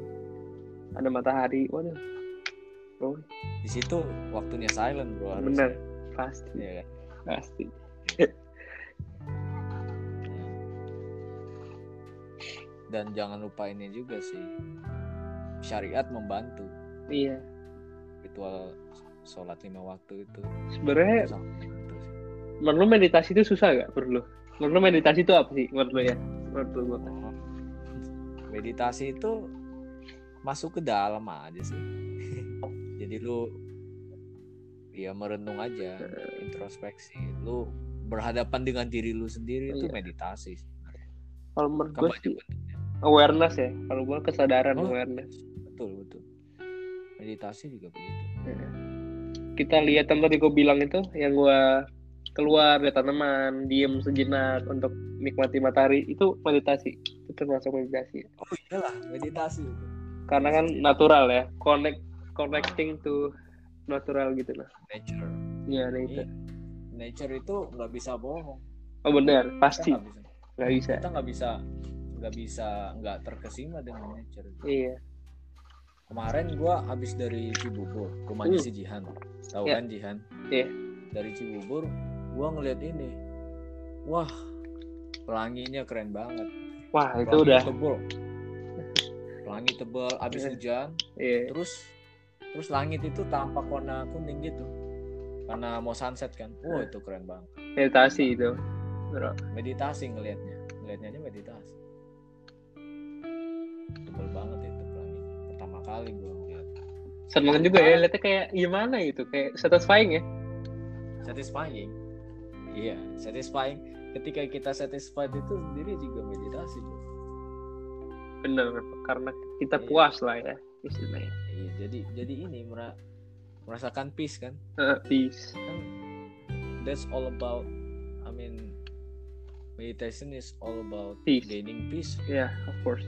A: Ada matahari. Waduh. Bro.
B: Di situ waktunya silent bro
A: harus bener. Pasti. Ya, kan? pasti
B: dan jangan lupa ini juga sih syariat membantu.
A: Iya.
B: Ritual sholat lima waktu itu.
A: Sebenarnya menurut meditasi itu susah gak perlu menurut meditasi itu apa sih menurut lo ya? Menurut lo
B: meditasi itu masuk ke dalam aja sih. Jadi lu ya merenung aja introspeksi. Lu berhadapan dengan diri lu sendiri itu iya. meditasi
A: kalau menurut gue sih awareness ya. Kalau gue kesadaran oh, awareness.
B: Betul betul. Meditasi juga begitu. Ya.
A: kita lihat yang tadi gue bilang itu yang gue keluar dari tanaman diem sejenak untuk nikmati matahari itu meditasi. Itu termasuk meditasi.
B: Oh iyalah meditasi.
A: Karena kan natural ya. Connect connecting to natural gitu lah.
B: Nature.
A: Iya nature.
B: Nature itu nggak bisa bohong.
A: Oh benar pasti nggak bisa.
B: kita nggak bisa nggak bisa nggak terkesima dengan nature.
A: Iya.
B: Kemarin gue habis dari Cibubur rumahnya hmm. si Jihan. Tahu yeah. kan Jihan?
A: Iya. Yeah.
B: dari Cibubur gue ngeliat ini. Wah pelanginya keren banget.
A: Wah pelangi itu udah.
B: tebel. Pelangi tebel abis yeah. hujan.
A: Yeah.
B: terus terus langit itu tampak warna kuning gitu. Karena mau sunset kan. Wah itu keren banget.
A: Meditasi itu
B: meditasi ngelihatnya. Ngelihatnya meditasi. Tebel banget itu pelangi. Pertama kali gue ngeliat.
A: Seneng juga ya lihatnya kayak gimana gitu kayak satisfying ya?
B: Satisfying. Iya satisfying. Ketika kita satisfied itu sendiri juga meditasi bro.
A: Bener karena kita iya. puas lah ya istilahnya.
B: Iya jadi jadi ini merasakan peace kan?
A: Uh, peace.
B: Kan that's all about meditation is all about
A: peace.
B: gaining peace.
A: Yeah of course.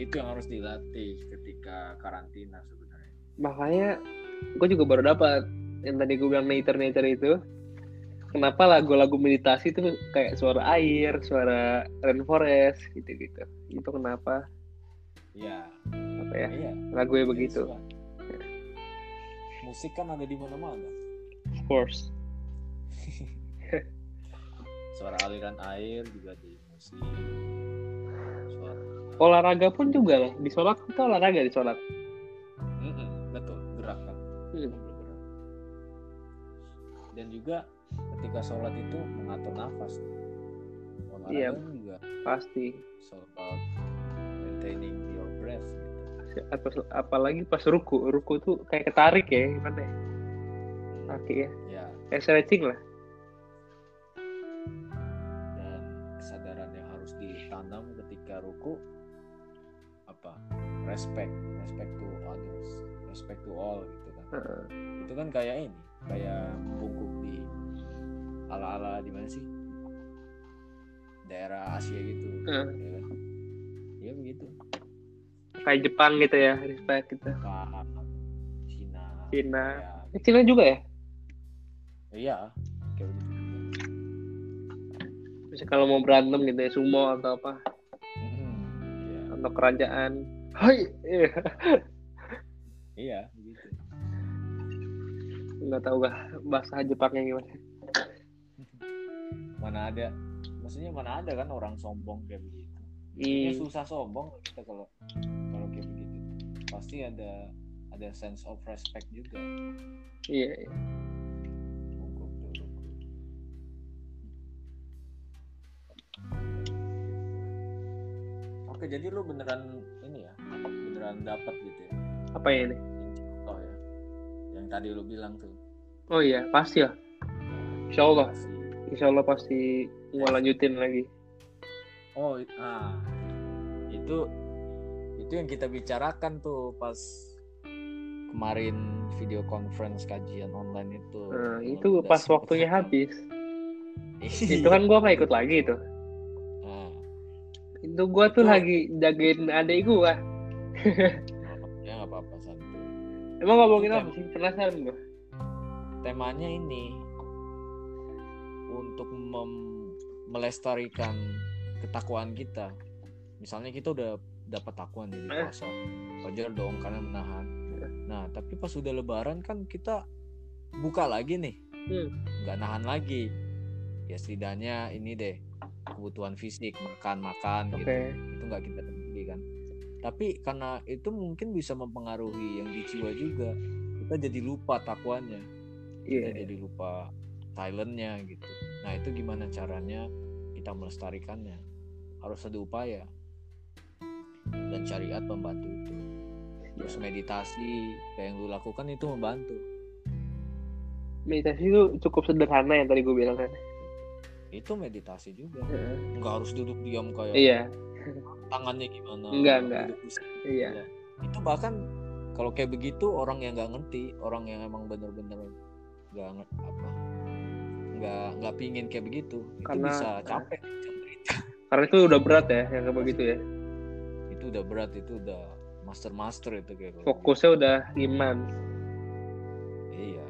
B: Itu yang harus dilatih ketika karantina sebenarnya.
A: Makanya gue juga baru dapat yang tadi gue bilang nature nature itu. Kenapa lagu-lagu meditasi itu kayak suara air suara rainforest gitu gitu itu kenapa?
B: Ya
A: apa ya?
B: Iya.
A: lagu ya begitu.
B: ya. musik kan ada di mana-mana
A: of course.
B: Suara aliran air juga di musik
A: olahraga pun juga lah. Di sholat kita olahraga di sholat
B: mm betul. Gerak kan
A: hmm.
B: dan juga ketika sholat itu mengatur nafas.
A: Iya.
B: olahraga juga.
A: Pasti.
B: About maintaining your breath gitu.
A: Apalagi pas ruku. Ruku tuh kayak ketarik ya gimana ya kaki ya.
B: Ya
A: stretching lah.
B: Dan kesadaran yang harus ditanam ketika ruku apa? Respect respect to others respect to all gitu kan.
A: Heeh.
B: itu kan kayak ini kayak bungkuk di ala ala di mana sih? Daerah Asia gitu
A: Heeh.
B: ya kan? Ya begitu.
A: Kayak Jepang gitu ya respect gitu.
B: Jepang Cina
A: Cina
B: ya,
A: Eh, Cina juga ya
B: iya. Kayak begitu
A: bisa kalau mau berantem gitu ya sumo atau apa?
B: Mhm, iya.
A: Atau kerajaan. Hai, Iya.
B: iya begitu
A: nggak tahu gak bahasa Jepangnya gimana.
B: mana ada. Maksudnya mana ada kan orang sombong kayak begitu. Kayaknya
A: Hmm,
B: susah sombong kita kalau kalau kayak begitu. Pasti ada ada sense of respect juga.
A: Iya, iya.
B: Oke, jadi lu beneran ini ya, beneran dapat gitu ya.
A: Apa ya ini?
B: Oh ya. Yang tadi lu bilang tuh.
A: Oh iya, pasti lah. Insya Allah, Insya Allah pasti mau lanjutin lagi.
B: Oh, ah. Itu itu yang kita bicarakan tuh pas kemarin video conference kajian online itu.
A: Nah, itu pas waktunya habis.
B: Iya.
A: Itu kan gua nggak ikut lagi tuh. Itu gua tuh
B: Itu-
A: lagi jagain adik gua.
B: ya nggak apa-apa santuy.
A: Emang ngomongin apa sih? Penasaran gua.
B: temanya ini untuk mem- melestarikan ketakwaan kita. Misalnya kita udah dapat takwaan nih di
A: Eh.
B: puasa, wajar dong karena menahan. Nah, tapi pas udah lebaran kan kita buka lagi nih,
A: Hmm.
B: nggak nahan lagi. Ya setidaknya ini deh kebutuhan fisik, makan makan
A: Oke.
B: gitu. Itu nggak kita temui kan. Tapi karena itu mungkin bisa mempengaruhi yang di jiwa juga. Kita jadi lupa takwanya
A: Iya.
B: kita jadi lupa talentnya gitu. Nah itu gimana caranya kita melestarikannya? Harus ada upaya dan syariat membantu itu. Terus meditasi kayak yang lu lakukan itu membantu.
A: Meditasi itu cukup sederhana yang tadi gua bilang kan.
B: Itu meditasi juga.
A: Heeh.
B: Nggak harus duduk diam kayak
A: Iya,
B: tangannya gimana.
A: Enggak, enggak. iya.
B: Ya. Itu bahkan kalau kayak begitu orang yang nggak ngerti, orang yang emang bener-bener nggak ngerti apa nggak nggak pingin kayak begitu itu
A: Karena-
B: bisa capek menderita.
A: Karena itu udah berat ya yang kayak begitu ya.
B: itu udah berat itu udah master master itu kayak
A: Fokusnya udah iman.
B: gitu. iya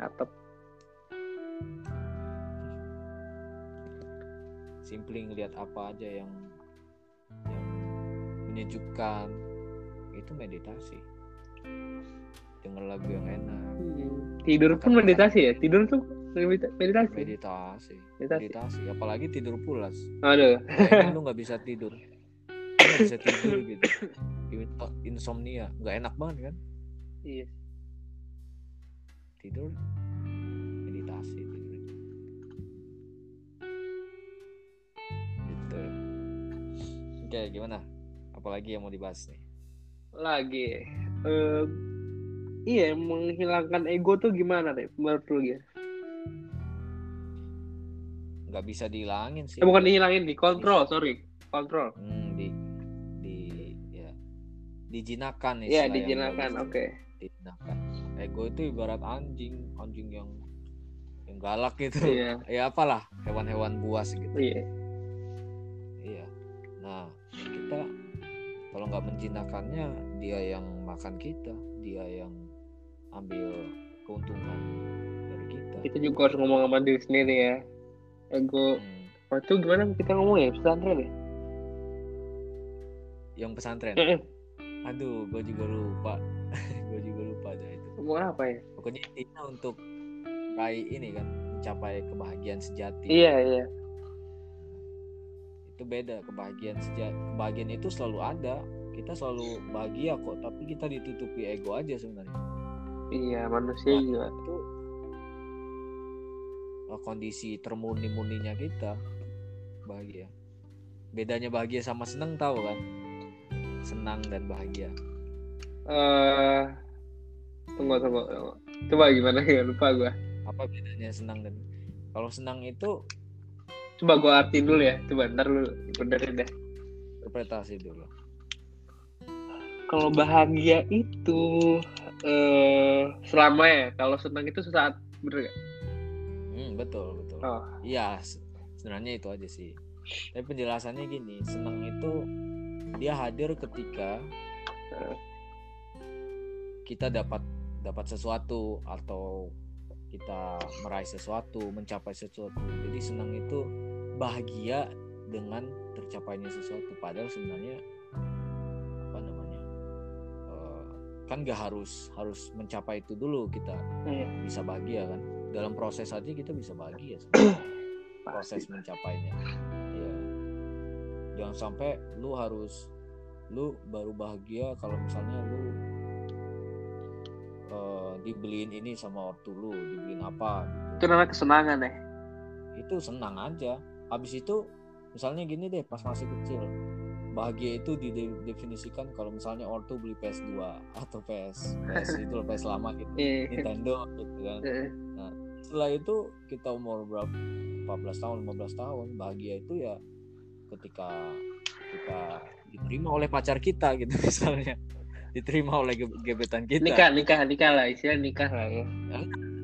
A: atap.
B: Simply ngelihat apa aja yang yang menyejukkan itu meditasi denger lagu yang enak
A: Hmm. Tidur pun meditasi ya? Tidur tuh medita- meditasi.
B: meditasi
A: Meditasi.
B: meditasi apalagi tidur pulas
A: Aduh.
B: kayaknya lu nggak bisa tidur nggak bisa tidur gitu In- insomnia nggak enak banget kan
A: Iya.
B: tidur oke gimana apalagi yang mau dibahas nih
A: Lagi. Eh, iya, menghilangkan ego tuh gimana deh menurut lu ya?
B: nggak bisa dihilangin sih
A: Eh, bukan dihilangin, dikontrol, sorry. Kontrol.
B: Hmm, di di ya dijinakan
A: Iya,
B: istilah yang
A: dijinakan. Oke.
B: dijinakan ego itu ibarat anjing anjing yang yang galak gitu
A: Iya.
B: ya apalah hewan-hewan buas gitu
A: Iya.
B: Iya. Nah, kita kalau nggak menjinakkannya, dia yang makan kita, dia yang ambil keuntungan dari kita.
A: Kita juga harus ngomong sama diri sendiri ya. Ego.
B: Hmm.
A: Waktu itu gimana kita ngomong ya? Pesantren ya?
B: Yang pesantren.
A: Eh, eh.
B: Aduh, gue juga lupa. gue juga lupa aja itu.
A: Ngomong apa ya?
B: Pokoknya intinya untuk raih ini kan, mencapai kebahagiaan sejati.
A: Iya, iya.
B: Itu beda kebahagiaan sejati. Kebahagiaan itu selalu ada. Kita selalu bahagia kok, tapi kita ditutupi ego aja sebenarnya.
A: Iya, manusia
B: Nah,
A: juga.
B: itu uh, kondisi termurni-murninya kita bahagia bedanya bahagia sama seneng tahu kan senang dan bahagia
A: eh tunggu, tunggu tunggu coba gimana ya lupa gua
B: apa bedanya senang dan kalau senang itu
A: coba gua artiin dulu ya coba ntar lu benerin deh
B: interpretasi dulu
A: kalau bahagia itu eh selama ya kalau senang itu sesaat bener gak?
B: hmm, betul betul
A: Oh.
B: iya se- sebenarnya itu aja sih tapi penjelasannya gini senang itu dia hadir ketika
A: Eh.
B: kita dapat dapat sesuatu atau kita meraih sesuatu mencapai sesuatu jadi senang itu bahagia dengan tercapainya sesuatu. Padahal sebenarnya apa namanya eh, kan gak harus harus mencapai itu dulu kita
A: Iya.
B: bisa bahagia kan? Dalam proses aja kita bisa bahagia. proses mencapainya. Ya jangan sampai lu harus lu baru bahagia kalau misalnya lu eh, dibeliin ini sama ortu lu dibeliin apa
A: itu namanya kesenangan ya?
B: Itu senang aja habis itu misalnya gini deh pas masih kecil bahagia itu didefinisikan kalau misalnya ortu beli PS2 atau PS PS itu loh, PS lama gitu
A: Iya.
B: Nintendo gitu kan.
A: Eh,
B: setelah itu kita umur berapa 14 tahun 15 tahun bahagia itu ya ketika kita diterima oleh pacar kita gitu misalnya. Diterima oleh ge- gebetan kita.
A: Nikah nikah nikah lah istilah nikah lah ya.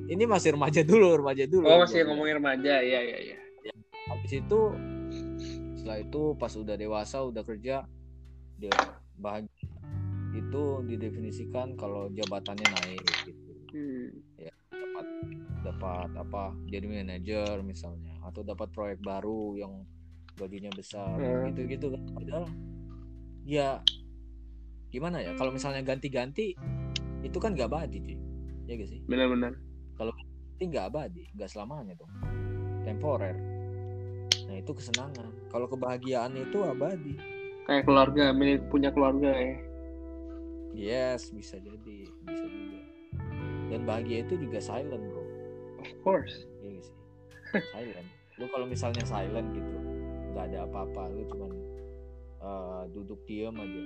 B: Ini masih remaja dulu remaja dulu
A: oh masih ngomongin remaja ya ya ya
B: habis itu setelah itu pas udah dewasa udah kerja dia bahagia. Itu didefinisikan kalau jabatannya naik gitu.
A: Hmm.
B: dapat dapat apa jadi manajer misalnya atau dapat proyek baru yang gajinya besar
A: Hmm.
B: gitu gitu kan. Padahal ya gimana ya kalau misalnya ganti-ganti itu kan gak abadi cuy. Ya gak sih?
A: Benar-benar.
B: Itu nggak abadi nggak selamanya dong temporer itu kesenangan kalau kebahagiaan itu abadi
A: kayak keluarga milik punya keluarga ya
B: yes bisa jadi bisa juga dan bahagia itu juga silent bro
A: of course
B: Iya sih? Silent. Lu kalau misalnya silent gitu, nggak ada apa-apa, lu cuman eh, duduk diem aja.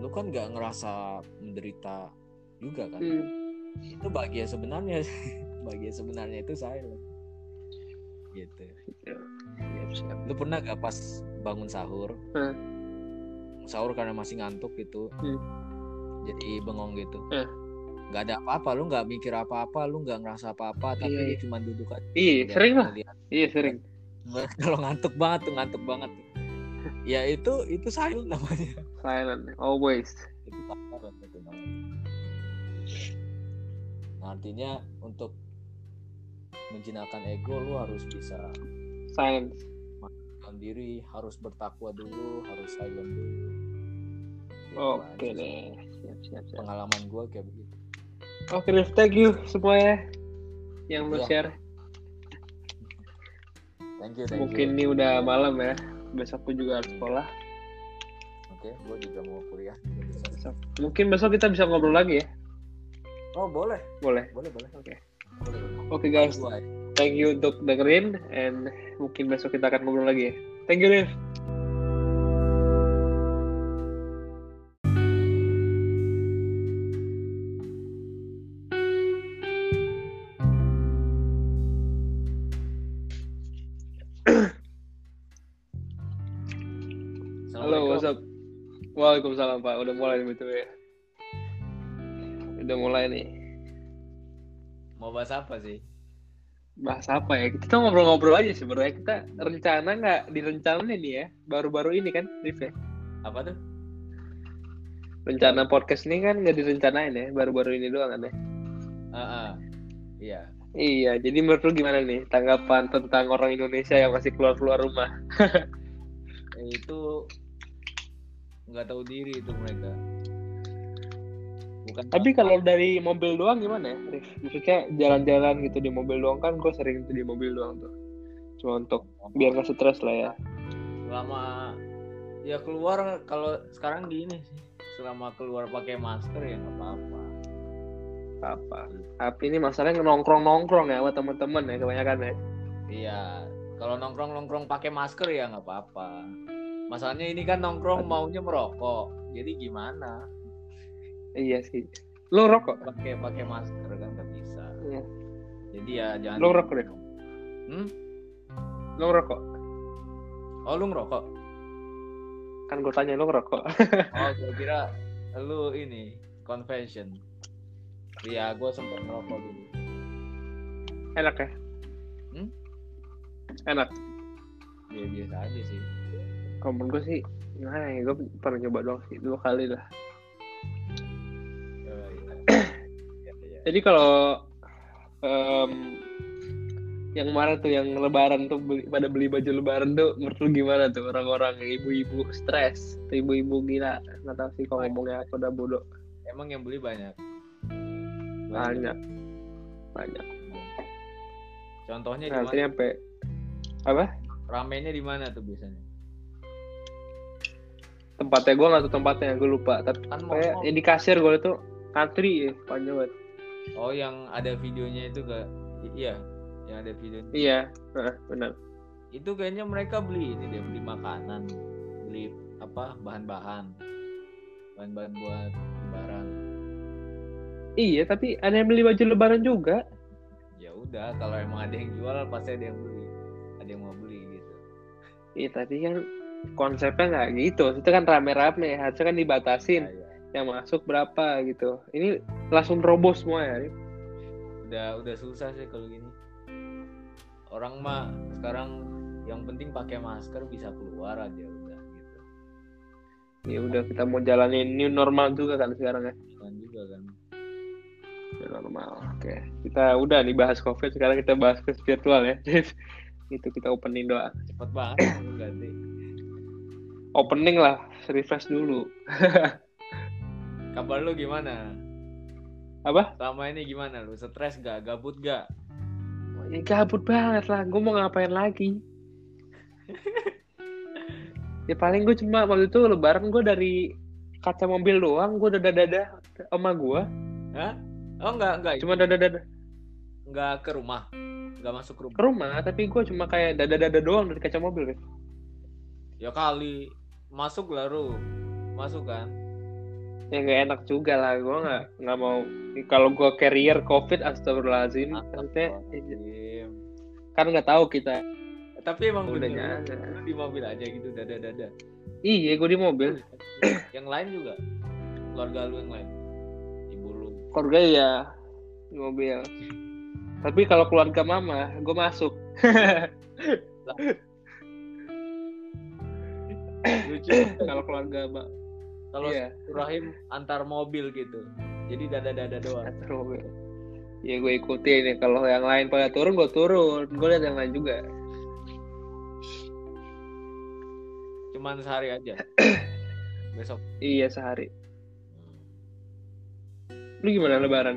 B: Lu kan nggak ngerasa menderita juga kan?
A: hmm.
B: Itu bahagia sebenarnya. bahagia sebenarnya itu silent. Gitu.
A: siap siap
B: Lu pernah gak pas bangun sahur?
A: Hmm.
B: Sahur karena masih ngantuk gitu.
A: Hmm.
B: Jadi bengong gitu.
A: Hmm.
B: Gak ada apa-apa, lu nggak mikir apa-apa, lu nggak ngerasa apa-apa, tapi
A: Iya, iya.
B: cuma duduk aja.
A: iya sering lah iya sering
B: kalau ngantuk banget tuh ngantuk banget ya itu itu silent namanya
A: silent always
B: itu silent itu namanya nah, artinya untuk menjinakkan ego lu harus bisa
A: silent
B: menenangkan diri harus bertakwa dulu harus silent dulu. Gitu
A: oke
B: sih.
A: deh siap siap siap.
B: Pengalaman gue kayak begitu.
A: Oke Rif thank you semuanya yang lu
B: Iya.
A: share
B: thank you thank
A: mungkin
B: you
A: ini udah malam ya besok gue juga harus sekolah.
B: Oke gue juga mau kuliah. Besok.
A: mungkin besok kita bisa ngobrol lagi ya?
B: Oh boleh.
A: Boleh.
B: Boleh boleh.
A: Oke.
B: Boleh, boleh.
A: Oke guys
B: Gua ya.
A: thank you untuk dengerin and mungkin besok kita akan ngobrol lagi ya thank you Rif Halo, what's up? Waalaikumsalam Pak, udah mulai begitu ya. Udah mulai nih.
B: Mau bahas apa sih
A: Bahas apa ya? Kita ngobrol-ngobrol aja sebenarnya. Kita rencana nggak direncanain nih ya? Baru-baru ini kan, Rif ya?
B: apa tuh
A: Rencana podcast ini kan nggak direncanain ya? Baru-baru ini doang kan ya?
B: ah ah. iya
A: Iya, jadi menurut lu gimana nih tanggapan tentang orang Indonesia yang masih keluar-keluar rumah?
B: Itu nggak tahu diri itu mereka bukan
A: Tapi kalau dari mobil doang gimana ya, Rif? Maksudnya jalan-jalan gitu di mobil doang kan gue sering tuh di mobil doang tuh. Cuma untuk biar nggak stres lah ya.
B: selama ya keluar kalau sekarang gini sih. Selama keluar pakai masker ya nggak apa-apa.
A: Apa tapi ini masalahnya nongkrong nongkrong ya buat teman-teman ya kebanyakan ya.
B: Iya. Kalau nongkrong nongkrong pakai masker ya nggak apa-apa. Masalahnya ini kan nongkrong maunya merokok. Jadi gimana
A: iya sih lo rokok
B: pakai pakai masker kan nggak bisa
A: Iya.
B: jadi ya jangan
A: Lo ngerokok deh?
B: hmm?
A: lo ngerokok
B: oh lu ngerokok
A: kan gue tanya lo ngerokok
B: oh gue kira lu ini confession Iya, gue sempat ngerokok dulu.
A: enak ya
B: Hmm?
A: enak
B: Ya biasa aja sih.
A: kalau menurut gue sih gimana ya gue pernah coba doang sih dua kali lah jadi kalau em, yang kemarin tuh yang lebaran tuh beli, pada beli baju lebaran tuh menurut lu gimana tuh? Orang-orang ibu-ibu stres tuh ibu-ibu gila? Nggak tahu sih kalau ngomongnya apa udah bodoh.
B: Emang yang beli banyak.
A: banyak. Banyak.
B: Contohnya di
A: nanti
B: mana?
A: sampai apa?
B: Ramenya di mana tuh biasanya?
A: tempatnya gue nggak tahu tempatnya gue lupa. Tapi
B: Kan
A: kayak ya di kasir gue itu antri ya panjang banget
B: Oh, yang ada videonya itu gak? Iya, yang ada videonya.
A: iya benar
B: Itu kayaknya mereka beli ini deh, beli makanan, beli apa bahan-bahan, bahan-bahan buat lebaran.
A: iya tapi ada yang beli baju lebaran juga
B: Ya udah, kalau emang ada yang jual pasti ada yang beli, ada yang mau beli gitu.
A: iya tadi kan konsepnya nggak gitu itu kan rame-rame harusnya kan dibatasin
B: Ya, ya.
A: yang masuk berapa gitu ini langsung robos semua ya
B: udah udah susah sih kalau gini. Orang mah sekarang yang penting pakai masker bisa keluar aja udah gitu.
A: Ya udah kita mau jalanin new normal juga kan sekarang ya?
B: Kan juga kan.
A: New normal oke. Kita udah nih bahas covid sekarang kita bahas ke virtual ya itu kita opening doa.
B: Cepet banget ganti
A: opening lah refresh dulu.
B: Kabar lu gimana
A: apa?
B: Selama ini gimana lu? Stres gak gabut gak
A: ya gabut banget lah. Gue mau ngapain lagi? Ya paling gue cuma waktu itu lebaran gue dari kaca mobil doang. Gue dada dada sama gue
B: Hah? oh enggak enggak
A: cuma dada dada
B: enggak ke rumah? Enggak masuk ke
A: ke
B: rumah
A: rumah tapi gue cuma kayak dada dada doang dari kaca mobil
B: ya kali. Masuk lah Ru. Masuk kan
A: ya nggak enak juga lah. Gue nggak nggak mau. Kalau gue carrier covid astagfirullahaladzim. Maksudnya kan nggak tahu kita.
B: Tapi emang
A: udah
B: di mobil aja gitu dada dada
A: iya gue di mobil.
B: Yang lain juga? Keluarga lu yang lain? Ibu lu?
A: Keluarga ya di mobil. Tapi kalau keluarga mama gue masuk.
B: Lucu
A: kalau keluarga mbak
B: kalau
A: iya.
B: Rahim antar mobil gitu. Jadi dada dada doang.
A: Antar mobil. Ya gue ikutin ya. Kalau yang lain pada turun gue turun. Gue lihat yang lain juga.
B: Cuman sehari aja. Besok.
A: Iya sehari. Lu gimana lebaran?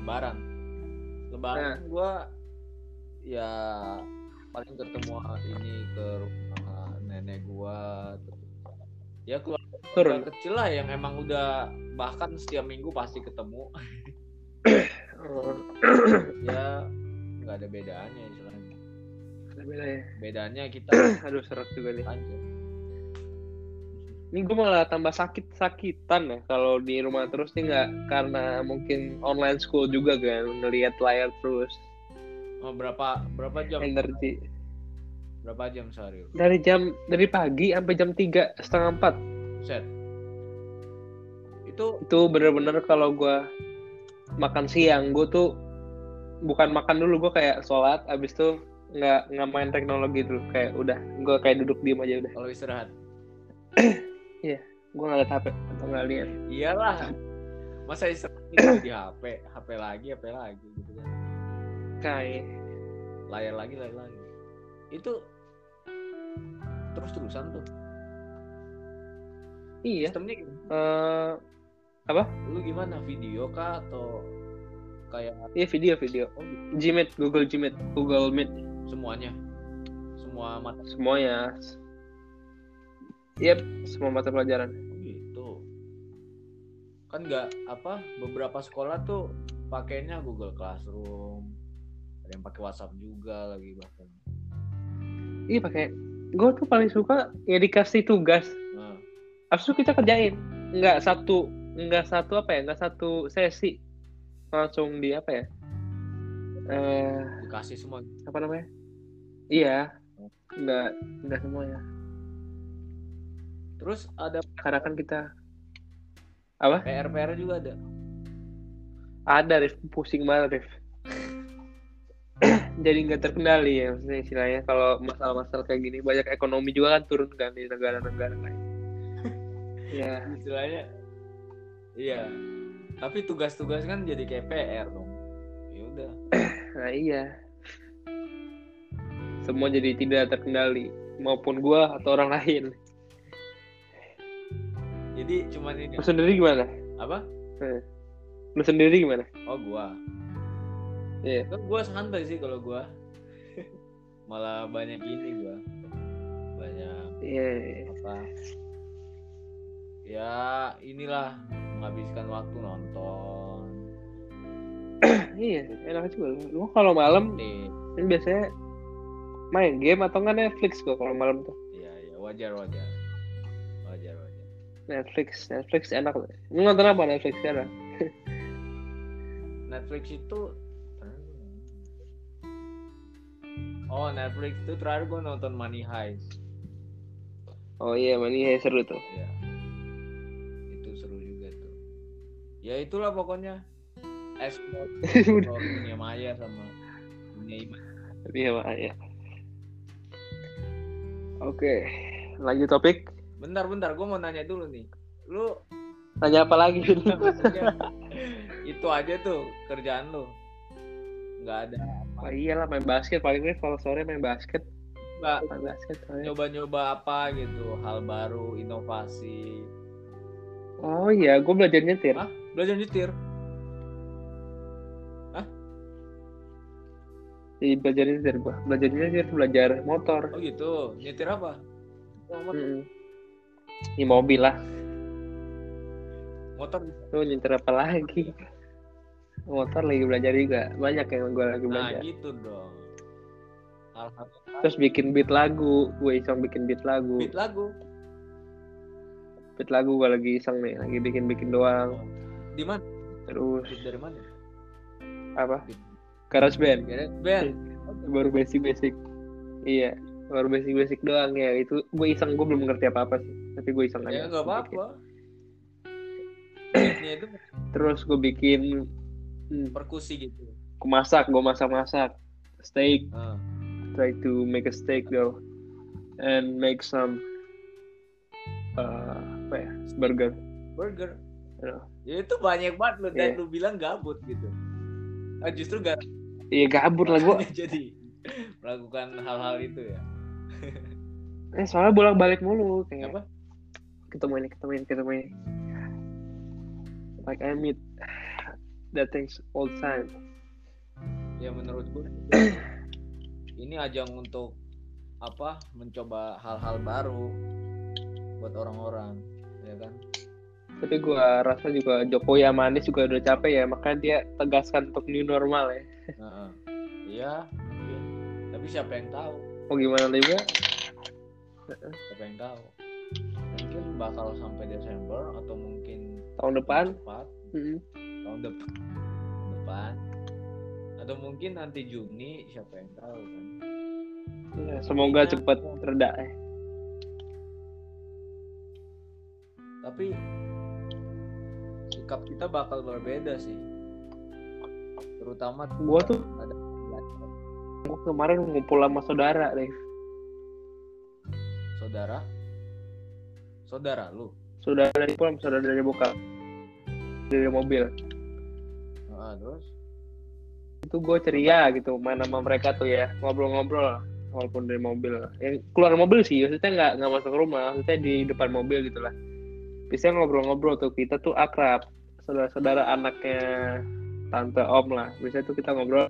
B: Lebaran. Lebaran
A: Nah.
B: gua ya paling ketemu ini ke rumah nenek terus ya keluarga
A: turun.
B: Kecil lah yang emang udah bahkan setiap minggu pasti ketemu. Ya nggak ada bedanya istilahnya.
A: Ada beda ya
B: bedanya kita
A: aduh serak juga nih.
B: Aja
A: ini gue malah tambah sakit sakitan ya kalau di rumah terus nih nggak karena mungkin online school juga kan ngelihat layar terus.
B: Oh, berapa berapa jam?
A: Energi.
B: Berapa jam sehari?
A: Dari jam dari pagi sampai jam tiga setengah empat
B: set. Itu
A: itu bener-bener kalau gue makan siang gue tuh bukan makan dulu gue kayak sholat abis itu nggak nggak main teknologi dulu kayak udah gue kayak duduk diem aja udah.
B: Kalau istirahat.
A: Gue nggak liat hp atau nggak lihat
B: iyalah. Masa istirahat di HP HP lagi HP lagi gitu kan.
A: Kayak.
B: Layar lagi layar lagi. Itu terus terusan tuh
A: iya.
B: Sistemnya gimana?
A: eh
B: lu gimana? Video kah atau kayak
A: iya video video.
B: Oh,
A: Gmeet Google Gmeet Google Meet.
B: Semuanya? Semua mata?
A: Semuanya. Yep, semua mata pelajaran.
B: Oh, gitu. Kan nggak apa beberapa sekolah tuh pakainya Google Classroom. Ada yang pakai WhatsApp juga lagi bahkan.
A: Iya pakai. Gue tuh paling suka ya dikasih tugas Abis itu kita kerjain. Nggak satu nggak satu apa ya? Nggak satu sesi. Langsung di apa ya? Eh
B: dikasih semua.
A: apa namanya? Iya. Nggak nggak semuanya
B: terus ada
A: karena kan kita apa?
B: PR PR juga ada?
A: Ada Rif. Pusing banget Rif. Jadi nggak terkendali ya maksudnya istilahnya. Kalau masalah-masalah kayak gini banyak ekonomi juga kan turun kan di negara-negara lain ya
B: istilahnya iya. Tapi tugas-tugas kan jadi kayak PR dong. Ya udah.
A: Nah iya. Semua jadi tidak terkendali maupun gua atau orang lain.
B: Jadi cuman ini.
A: Lu sendiri gimana?
B: Apa?
A: Lu sendiri gimana?
B: Oh gua.
A: Iya.
B: Kan gua santai sih kalau gua. Malah banyak ini gua. Banyak
A: iya.
B: apa ya inilah menghabiskan waktu nonton.
A: Iya enak juga. Lu kalau malam
B: nih.
A: kan biasanya main game atau nggak Netflix gua kalau malam tuh?
B: Iya iya. Wajar wajar. Wajar wajar.
A: Netflix Netflix enak. Lu nonton apa Netflix sekarang?
B: Netflix itu Oh Netflix itu terakhir gue nonton Money Heist.
A: Oh iya mana seru tuh.
B: Ya ya itulah pokoknya. Explore explore dunia maya sama dunia iman
A: iya Pak, ya oke lanjut topik.
B: Bentar bentar gue mau nanya dulu nih. Lu
A: tanya apa lagi?
B: Itu aja tuh kerjaan lu. Nggak ada
A: oh iyalah main basket. Paling nih kalau sore main basket.
B: Nggak
A: main basket
B: nyoba-nyoba apa gitu hal baru inovasi.
A: Oh iya gue belajar nyetir.
B: Hah? Belajar nyetir.
A: Iya, belajar nyetir gua. Belajar nyetir belajar motor.
B: Oh gitu? Nyetir apa? Oh, motor.
A: Ini mobil lah.
B: Motor.
A: Lu nyetir apa lagi? Motor lagi belajar juga. Banyak yang gue lagi
B: nah
A: belajar.
B: gitu dong.
A: Terus bikin beat lagu. Gue iseng bikin beat lagu.
B: Beat lagu?
A: Beat lagu gue lagi iseng nih. Lagi bikin bikin doang
B: di mana?
A: Terus
B: dari mana?
A: Apa? Garage band.
B: Band.
A: Baru basic basic iya baru basic basic doang ya. Itu gue iseng gue belum ngerti apa apa sih. Tapi gue iseng
B: ya
A: aja.
B: nggak beatnya itu
A: terus gue bikin hmm,
B: perkusi gitu.
A: gue masak gue masak masak steak.
B: Ah.
A: try to make a steak though. And make some uh, apa ya burger.
B: Burger ya itu banyak banget lu dan
A: Iya.
B: lu bilang gabut gitu. Ah, justru gak
A: iya gabut lah gue
B: jadi melakukan hal-hal itu ya.
A: Eh soalnya bolak balik mulu kayak
B: apa?
A: ketemu ini ketemu ini ketemu ini. Like I meet that things all time.
B: Ya menurut gue ini ajang untuk apa mencoba hal-hal baru buat orang-orang ya kan
A: tapi gue rasa juga Jokowi sama Anies juga udah capek ya makanya dia tegaskan untuk new normal ya.
B: Heeh. iya mungkin. tapi siapa yang tahu?
A: Mau gimana juga
B: siapa yang tahu? Mungkin bakal sampai Desember atau mungkin
A: tahun depan?
B: Cepat
A: mm,
B: tahun depan tahun depan. Atau mungkin nanti Juni siapa yang tahu kan?
A: Ya, semoga
B: Intinya-
A: cepat reda eh.
B: tapi sikap kita bakal berbeda sih. Terutama
A: gue tuh
B: ada
A: gue kemarin ngumpul sama saudara deh
B: saudara? Saudara lu?
A: Saudara dari pulang saudara dari bokap. Dari mobil.
B: Heeh, terus?
A: Itu gue ceria gitu main sama mereka tuh ya. Ngobrol-ngobrol walaupun dari mobil. Yang keluar mobil sih maksudnya nggak nggak masuk rumah maksudnya di depan mobil gitulah biasanya ngobrol-ngobrol tuh kita tuh akrab. Saudara-saudara anaknya tante om lah. Biasanya tuh kita ngobrol.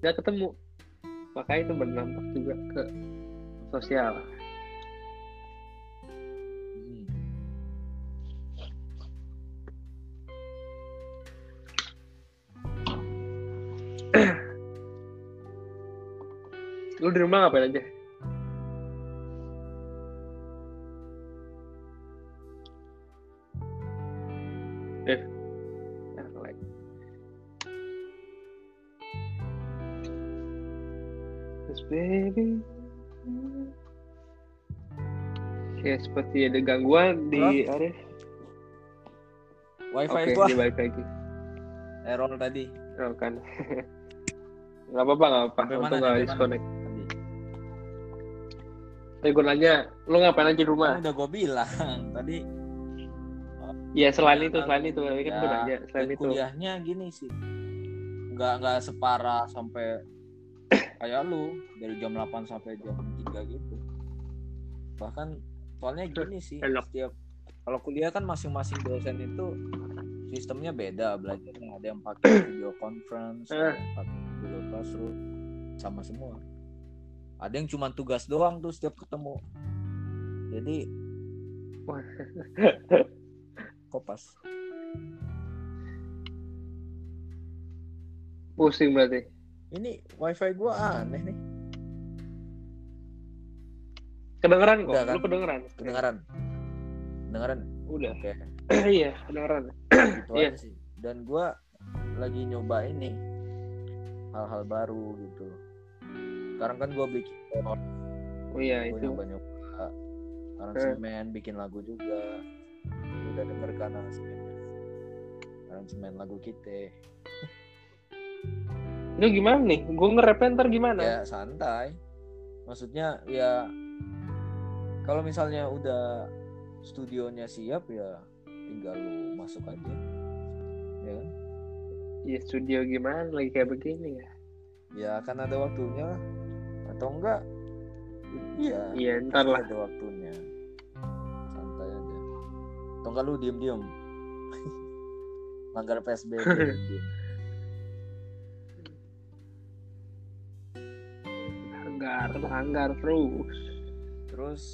A: Nggak ketemu. Makanya itu berdampak juga ke sosial Lu di rumah ngapain aja? Eh. Yes, baby. Kayak seperti ada gangguan di Arif.
B: wifi
A: Oke,
B: gua
A: dia balik lagi.
B: error tadi
A: Oh, kan. Gak apa-apa, gak apa-apa. Untung gak disconnect.
B: Tadi
A: Tapi gue nanya, lu ngapain aja di rumah?
B: kan udah gue bilang tadi
A: Ya selain
B: Ya,
A: itu, selain itu. Tapi kan
B: ya,
A: gue nanya, selain itu.
B: kuliahnya gini sih nggak nggak separah sampai kayak lu dari jam 8 sampai jam 3 gitu bahkan soalnya gini sih
A: Enak.
B: setiap kalau kuliah kan masing-masing dosen itu sistemnya beda belajarnya ada yang pakai video conference ada
A: Eh.
B: yang pakai Google Classroom sama semua ada yang cuma tugas doang tuh setiap ketemu jadi kopas
A: Pusing berarti.
B: ini wifi gua aneh nih
A: Kedengeran kok,
B: Udah kan?
A: lu kedengeran.
B: kedengaran kedengaran
A: Udah.
B: oke
A: iya, kedengeran.
B: gitu
A: Iya.
B: aja sih dan gua lagi nyoba ini hal-hal baru gitu sekarang kan gua bikin
A: Oh iya,
B: gue
A: itu.
B: nyoba nyoba aransemen bikin lagu juga Lu udah denger kan aransemennya aransemen lagu kita
A: Lu gimana nih? Gue nge-rap ntar gimana?
B: ya santai maksudnya ya kalau misalnya udah studionya siap ya tinggal lu masuk aja ya kan
A: Iya, studio gimana lagi kayak begini ya?
B: ya akan ada waktunya lah. Atau enggak iya
A: Iya, ntar lah.
B: ada waktunya santai aja atau enggak lu diem diem langgar psbb diem.
A: Langgar, langgar terus.
B: terus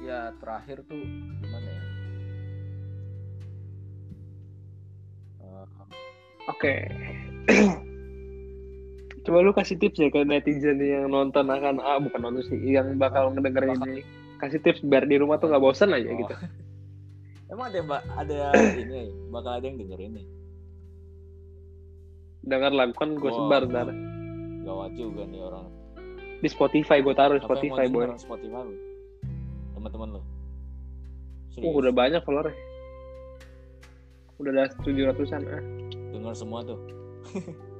B: ya terakhir tuh gimana ya Eh,
A: Oke. Coba lu kasih tips ya ke netizen yang nonton akan ah bukan nonton sih, yang bakal ngedengerin ini. Kasih tips biar di rumah tuh nggak bosan aja
B: oh.
A: gitu.
B: emang ada ada ini bakal ada yang dengerin nih
A: Dengar lagu kan gue sebar ntar
B: gawat juga nih orang
A: di Spotify gue taruh di Spotify boy.
B: Spotify teman-teman lu
A: Uh, udah banyak follower Udah ada tujuh ratusan ah.
B: dengar semua tuh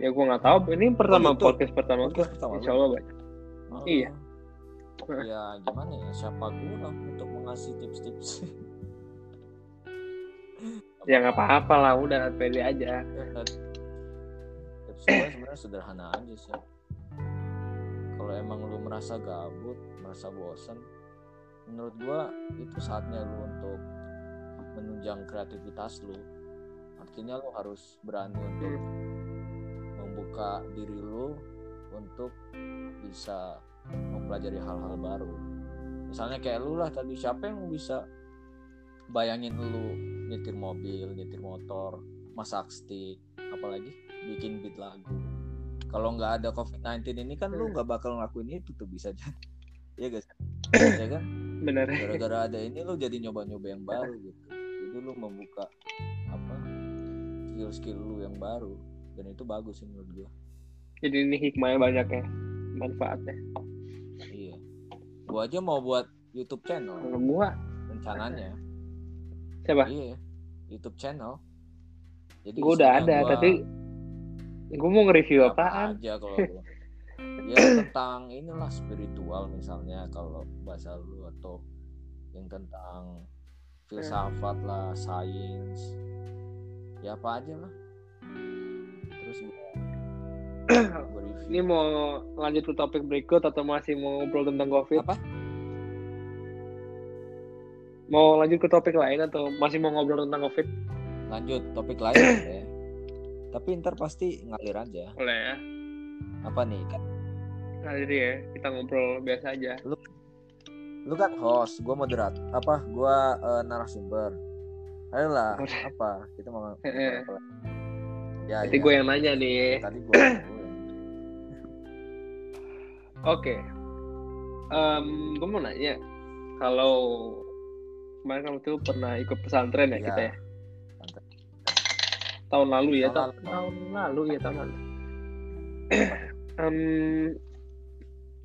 A: Ya gue nggak tahu. Ini pertama
B: gitu?
A: podcast pertama gue.
B: Podcast pertama lu?
A: Insya Allah banyak.
B: Oh.
A: Iya.
B: Ya gimana ya siapa gua untuk mengasih tips-tips.
A: Ya nggak apa-apa lah, udah pede aja.
B: tips gua sebenarnya sederhana aja sih. Kalau emang lu merasa gabut, merasa bosan, menurut gua itu saatnya lu untuk menunjang kreativitas lu. Artinya lu harus berani untuk membuka diri lu untuk bisa mempelajari hal-hal baru. Misalnya kayak lu lah tadi siapa yang bisa bayangin lu nyetir mobil, nyetir motor, masak stick, apalagi bikin beat lagu. Kalau nggak ada COVID-19 ini kan lu nggak bakal ngelakuin itu tuh bisa aja. Iya guys. ya kan?
A: Bener.
B: Gara-gara ada ini lu jadi nyoba-nyoba yang baru gitu. Jadi lu membuka apa skill-skill lu yang baru dan itu bagus sih menurut gua.
A: Jadi ini hikmahnya banyak ya, manfaatnya.
B: Iya. Gua aja mau buat YouTube channel
A: Kalau gua
B: rencananya.
A: siapa?
B: Iya. YouTube channel. Jadi
A: Gua udah ada,
B: gua-
A: tapi gua mau nge-review
B: apa
A: apaan?
B: aja kalau ya tentang inilah spiritual misalnya kalau bahasa lu atau yang tentang filsafat lah sains ya apa aja lah terus review
A: Ini mau lanjut ke topik berikut atau masih mau ngobrol tentang COVID?
B: apa
A: Mau lanjut ke topik lain atau masih mau ngobrol tentang COVID?
B: lanjut topik lain ya tapi ntar pasti ngalir aja
A: Boleh ya.
B: apa nih kan
A: jadi ya, kita ngobrol biasa aja.
B: lu kan host gua moderat apa gua eh, narasumber ayolah apa kita mau apa lagi? Ya,
A: Nanti
B: ya.
A: gue yang nanya nih.
B: Tadi gue.
A: Oke. Em, gue mau nanya, kalau kemarin kamu tuh pernah ikut pesantren ya,
B: Iya.
A: kita ya?
B: Pesantren.
A: Tahun lalu ya,
B: Tahun
A: tahun,
B: lalu.
A: tahun lalu ya tahun lalu. Em,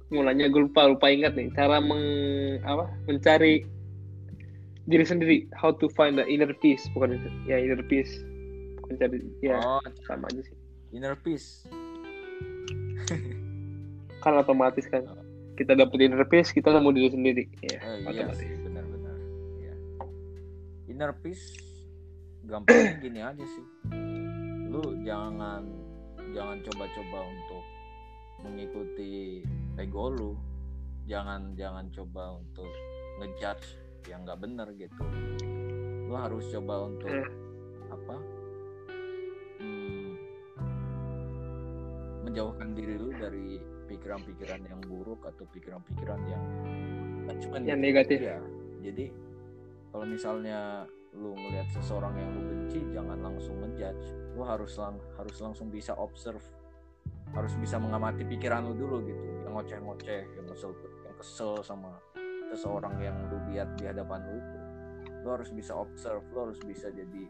A: mau nanya, gue lupa lupa ingat nih cara meng apa mencari diri sendiri, how to find the inner peace, bukan itu, ya inner peace, bukan cari ya
B: Oh,
A: sama aja sih.
B: inner peace.
A: Kan otomatis kan kita dapet inner peace, kita nemu diri sendiri, ya
B: Oh, iya
A: otomatis.
B: benar-benar. Iya. Inner peace gampangnya gini aja sih. Lu jangan jangan coba-coba untuk mengikuti ego lu. Jangan jangan coba untuk ngejudge yang nggak bener gitu. Lu harus coba untuk
A: Hmm.
B: apa? Menjauhkan diri lu dari pikiran-pikiran yang buruk atau pikiran-pikiran yang nggak cuma
A: Yang negatif.
B: ya jadi kalau misalnya lu ngelihat seseorang yang lu benci jangan langsung ngejudge. Lu harus lang harus langsung bisa observe. Harus bisa mengamati pikiran lu dulu gitu. Yang ngoceh-ngoceh yang kesel yang kesel sama seseorang yang lu lihat di hadapan lu itu. Lu harus bisa observe lu harus bisa jadi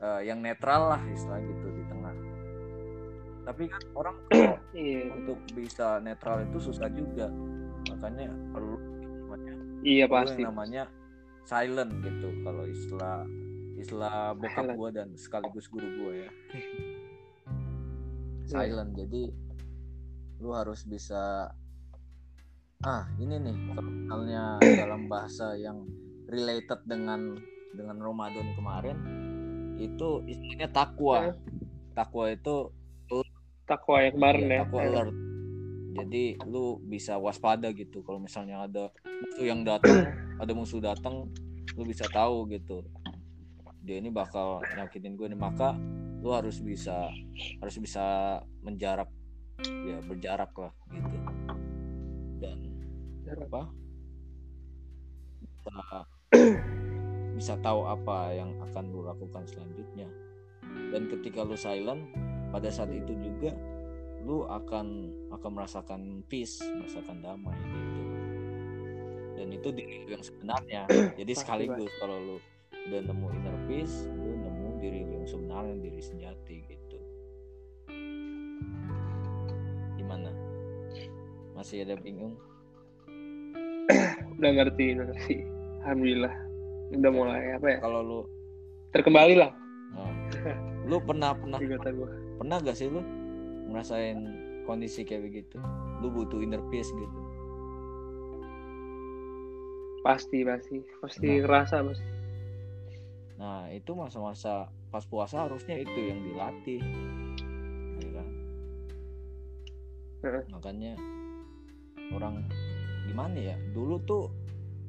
B: eh, yang netral lah istilah gitu di tengah tapi kan orang
A: Iya,
B: untuk bisa netral itu susah juga. Makanya perlu namanya
A: iya pasti.
B: namanya silent gitu. Kalau istilah istilah bokap gua dan sekaligus guru gua ya.
A: Iya.
B: silent. Jadi lu harus bisa ah ini nih kalau misalnya dalam bahasa yang related dengan dengan Ramadan kemarin itu istilahnya takwa.
A: Eh.
B: takwa itu
A: Takwa yang kemarin
B: Iya,
A: ya.
B: takwa alert. Jadi lu bisa waspada gitu kalau misalnya ada musuh yang datang, ada musuh datang, lu bisa tahu gitu. Dia ini bakal nyakitin gue nih maka lu harus bisa harus bisa menjarak ya berjarak lah gitu. Dan apa? Bisa bisa tahu apa yang akan lu lakukan selanjutnya. Dan ketika lu silent pada saat itu juga lu akan akan merasakan peace, merasakan damai gitu. Dan itu diri lu yang sebenarnya. Jadi sekaligus kalau lu udah nemu inner peace, lu nemu diri lu yang sebenarnya, diri sejati gitu. Gimana? Masih ada bingung?
A: Udah ngerti, udah ngerti. Alhamdulillah. Udah mulai apa ya?
B: Kalau lu
A: Terkembali lah
B: nah, lu pernah pernah
A: ingatan gua.
B: Pernah gak sih lu ngerasain kondisi kayak begitu? Lu butuh inner peace gitu.
A: Pasti, pasti. Pasti
B: Nah.
A: ngerasa pasti.
B: Nah, itu masa-masa pas puasa harusnya itu yang dilatih. Ya kan?
A: Heeh.
B: Makanya orang gimana ya? Dulu tuh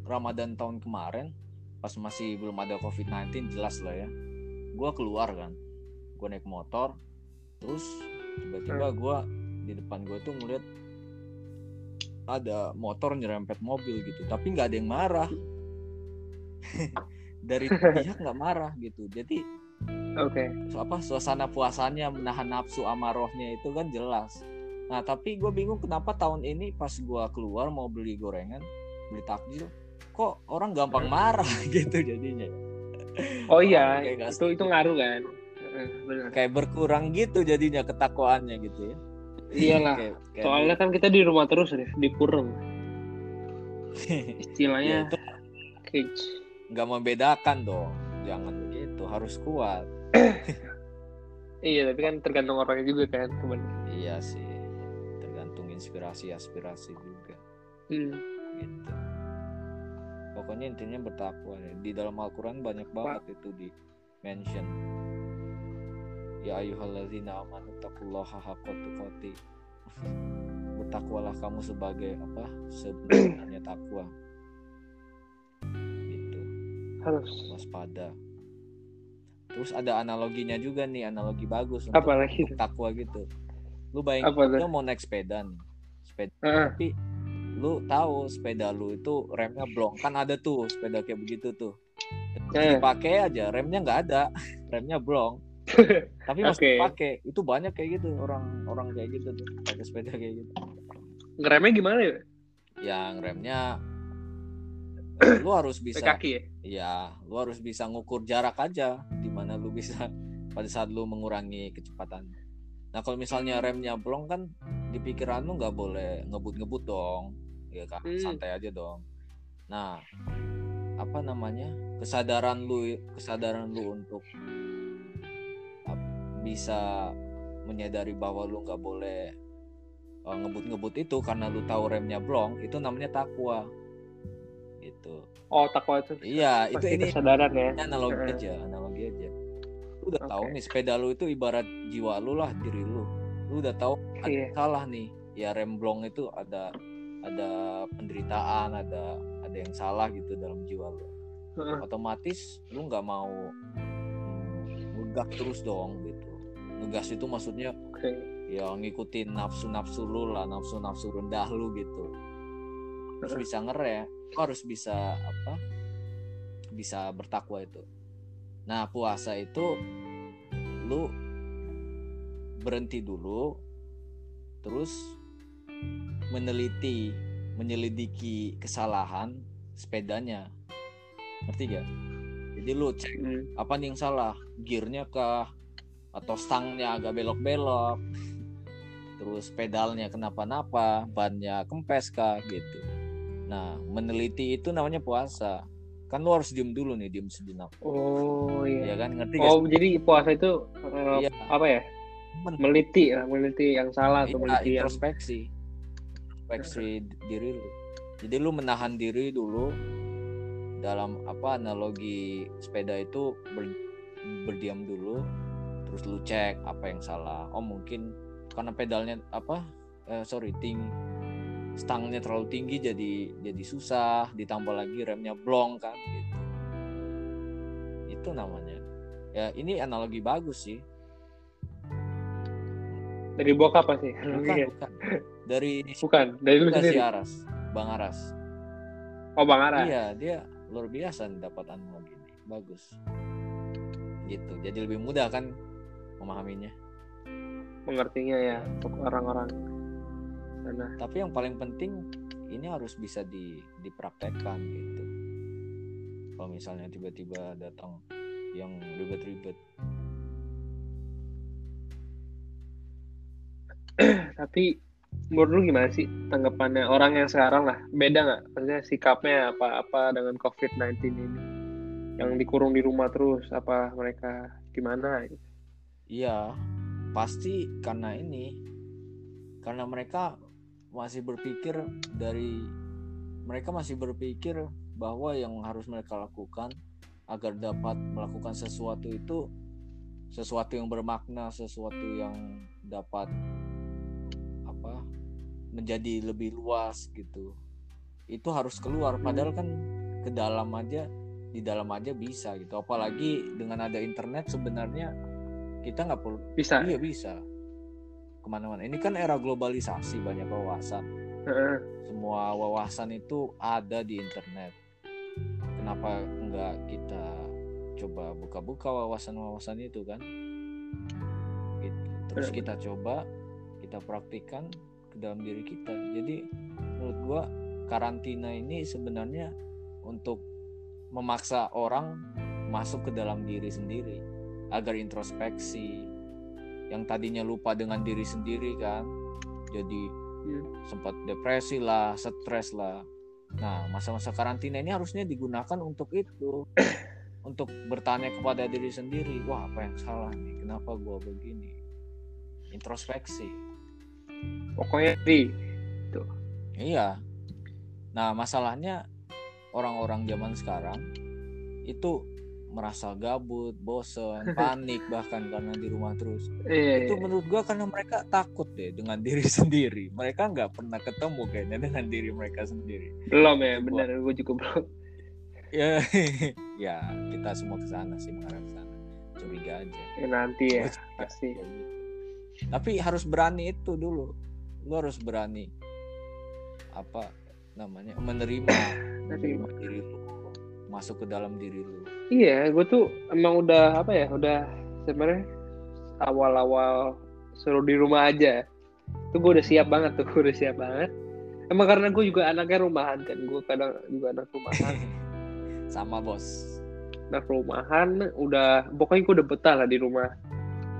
B: Ramadan tahun kemarin pas masih belum ada COVID-19 jelas lah ya. Gua keluar kan. Gua naik motor terus tiba-tiba gua di depan gua tuh ngeliat ada motor nyerempet mobil gitu, tapi nggak ada yang marah. Dari pihak nggak marah gitu. Jadi
A: Oke.
B: apa suasana puasanya menahan nafsu amarohnya itu kan jelas. Nah tapi gue bingung kenapa tahun ini pas gue keluar mau beli gorengan, beli takjil, kok orang gampang marah gitu jadinya.
A: Oh iya, itu itu ngaruh kan. Heeh, Benar.
B: Kayak berkurang gitu jadinya ketakwaannya gitu ya.
A: Iyalah.
B: Kayak, kayak
A: Soalnya kan kita di rumah terus nih, di purem.
B: ya,
A: Istilahnya
B: itu
A: cage.
B: nggak membedakan dong. Jangan begitu, harus kuat.
A: Iya, tapi kan tergantung orangnya juga kan, teman.
B: Iya sih, tergantung inspirasi aspirasi juga.
A: Hmm.
B: gitu pokoknya intinya bertakwa ya. di dalam Al-Quran banyak banget itu di mention ya ayyuhallazina amanu taqullaha haqqa tuqati. Bertakwalah kamu sebagai apa? Sebenarnya takwa. Gitu.
A: Harus.
B: waspada. Terus ada analoginya juga nih analogi bagus untuk,
A: Apa lagi?
B: untuk takwa gitu. Lu bayangin lu mau naik sepeda nih. Sepeda
A: Heeh.
B: tapi lu tahu sepeda lu itu remnya blong. Kan ada tuh sepeda kayak begitu tuh. Dipakai aja remnya nggak ada. Remnya blong tapi masih
A: Oke.
B: pakai itu banyak kayak gitu orang orang kayak gitu tuh. Pakai sepeda kayak gitu.
A: Ngeremnya gimana ya?
B: yang remnya lu harus bisa
A: kaki ya?
B: ya lu harus bisa ngukur jarak aja di mana lu bisa pada saat lu mengurangi kecepatan. Nah kalau misalnya remnya blong kan di pikiran lu nggak boleh ngebut-ngebut dong. Ya kan?
A: Hmm.
B: santai aja dong. Nah apa namanya? Kesadaran lu kesadaran lu untuk bisa menyadari bahwa lu nggak boleh uh, ngebut-ngebut itu karena lu tahu remnya blong itu namanya takwa gitu
A: Oh, takwa itu.
B: iya itu ini
A: kesadaran ya.
B: analogi
A: Heeh.
B: aja analogi aja lu udah tahu
A: Oke.
B: nih sepeda lu itu ibarat jiwa lu lah diri lu lu udah tahu ada
A: Iya.
B: salah nih ya rem blong itu ada ada penderitaan ada ada yang salah gitu dalam jiwa lu
A: Heeh.
B: otomatis lu nggak mau hmm, ngegas terus dong gitu ngegas itu maksudnya
A: Oke.
B: ya ngikutin nafsu nafsu lu lah nafsu nafsu rendah lu gitu terus
A: Heeh.
B: bisa ngerem harus bisa apa bisa bertakwa itu nah puasa itu lu berhenti dulu terus meneliti menyelidiki kesalahan sepedanya ngerti gak jadi lu cek
A: Hmm.
B: apa nih yang salah gearnya kah atau stangnya agak belok-belok. Terus pedalnya kenapa-napa bannya kempes kah gitu. Nah meneliti itu namanya puasa. Kan lu harus diem dulu nih diem sejenak.
A: Oh iya.
B: ya kan? Ngerti gak
A: Oh jadi puasa itu eh,
B: Iya.
A: apa ya? Meliti lah, meliti yang salah atau
B: Iya,
A: meliti yang
B: introspeksi. Introspeksi diri lu. Jadi lu menahan diri dulu. Dalam apa analogi sepeda itu ber- berdiam dulu terus lu cek apa yang salah oh mungkin karena pedalnya apa eh, sorry ting stangnya terlalu tinggi jadi jadi susah ditambah lagi remnya blong kan gitu itu namanya ya ini analogi bagus sih
A: dari bokap apa sih?
B: bukan bukan dari
A: Bukan, dari lu
B: Bukan si
A: sendiri.
B: Aras, Bang Aras.
A: Oh Bang Ara.
B: Iya, dia luar biasa nih dapat analogi ini. Bagus. Gitu. Jadi lebih mudah kan memahaminya.
A: Mengertinya ya untuk orang-orang sana.
B: Tapi yang paling penting ini harus bisa di dipraktekkan gitu. Kalau misalnya tiba-tiba datang yang ribet-ribet.
A: Tapi menurut lu gimana sih tanggapannya orang yang sekarang lah? Beda nggak? Maksudnya sikapnya apa-apa dengan COVID-19 ini? Yang dikurung di rumah terus, apa mereka gimana?
B: Iya, pasti karena ini. Karena mereka masih berpikir dari mereka masih berpikir bahwa yang harus mereka lakukan agar dapat melakukan sesuatu itu sesuatu yang bermakna, sesuatu yang dapat apa menjadi lebih luas gitu. Itu harus keluar padahal kan ke dalam aja di dalam aja bisa gitu. Apalagi dengan ada internet sebenarnya kita nggak perlu
A: Bisa?
B: Iya bisa ke mana-mana. Ini kan era globalisasi banyak wawasan.
A: Heeh.
B: Semua wawasan itu ada di internet. Kenapa enggak kita coba buka-buka wawasan-wawasan itu kan? Gitu. Terus kita coba kita praktikkan ke dalam diri kita. Jadi menurut gua karantina ini sebenarnya untuk memaksa orang masuk ke dalam diri sendiri agar introspeksi yang tadinya lupa dengan diri sendiri kan jadi
A: Hmm.
B: sempat depresi lah stres lah. Nah masa-masa karantina ini harusnya digunakan untuk itu untuk bertanya kepada diri sendiri wah apa yang salah nih? Kenapa gua begini? Introspeksi.
A: Pokoknya di
B: iya. Nah masalahnya orang-orang zaman sekarang itu merasa gabut, bosen, panik bahkan karena di rumah terus.
A: iya,
B: itu
A: iya.
B: menurut gua karena mereka takut deh dengan diri sendiri mereka nggak pernah ketemu kayaknya dengan diri mereka sendiri
A: belum ya, benar. Gue juga belum.
B: ya ya kita semua ke sana sih mengarah ke sana curiga aja
A: Ya, nanti ya,
B: Gua
A: pasti.
B: gitu. tapi harus berani itu dulu lu harus berani apa namanya menerima menerima diri lu masuk ke dalam diri lu?
A: Iya, gue tuh emang udah apa ya, udah sebenarnya awal-awal suruh di rumah aja. Itu gue udah siap banget tuh gue udah siap banget. Emang karena gue juga anaknya rumahan kan gue kadang juga anak rumahan.
B: Sama bos.
A: Anak rumahan udah pokoknya gue udah betah lah di rumah.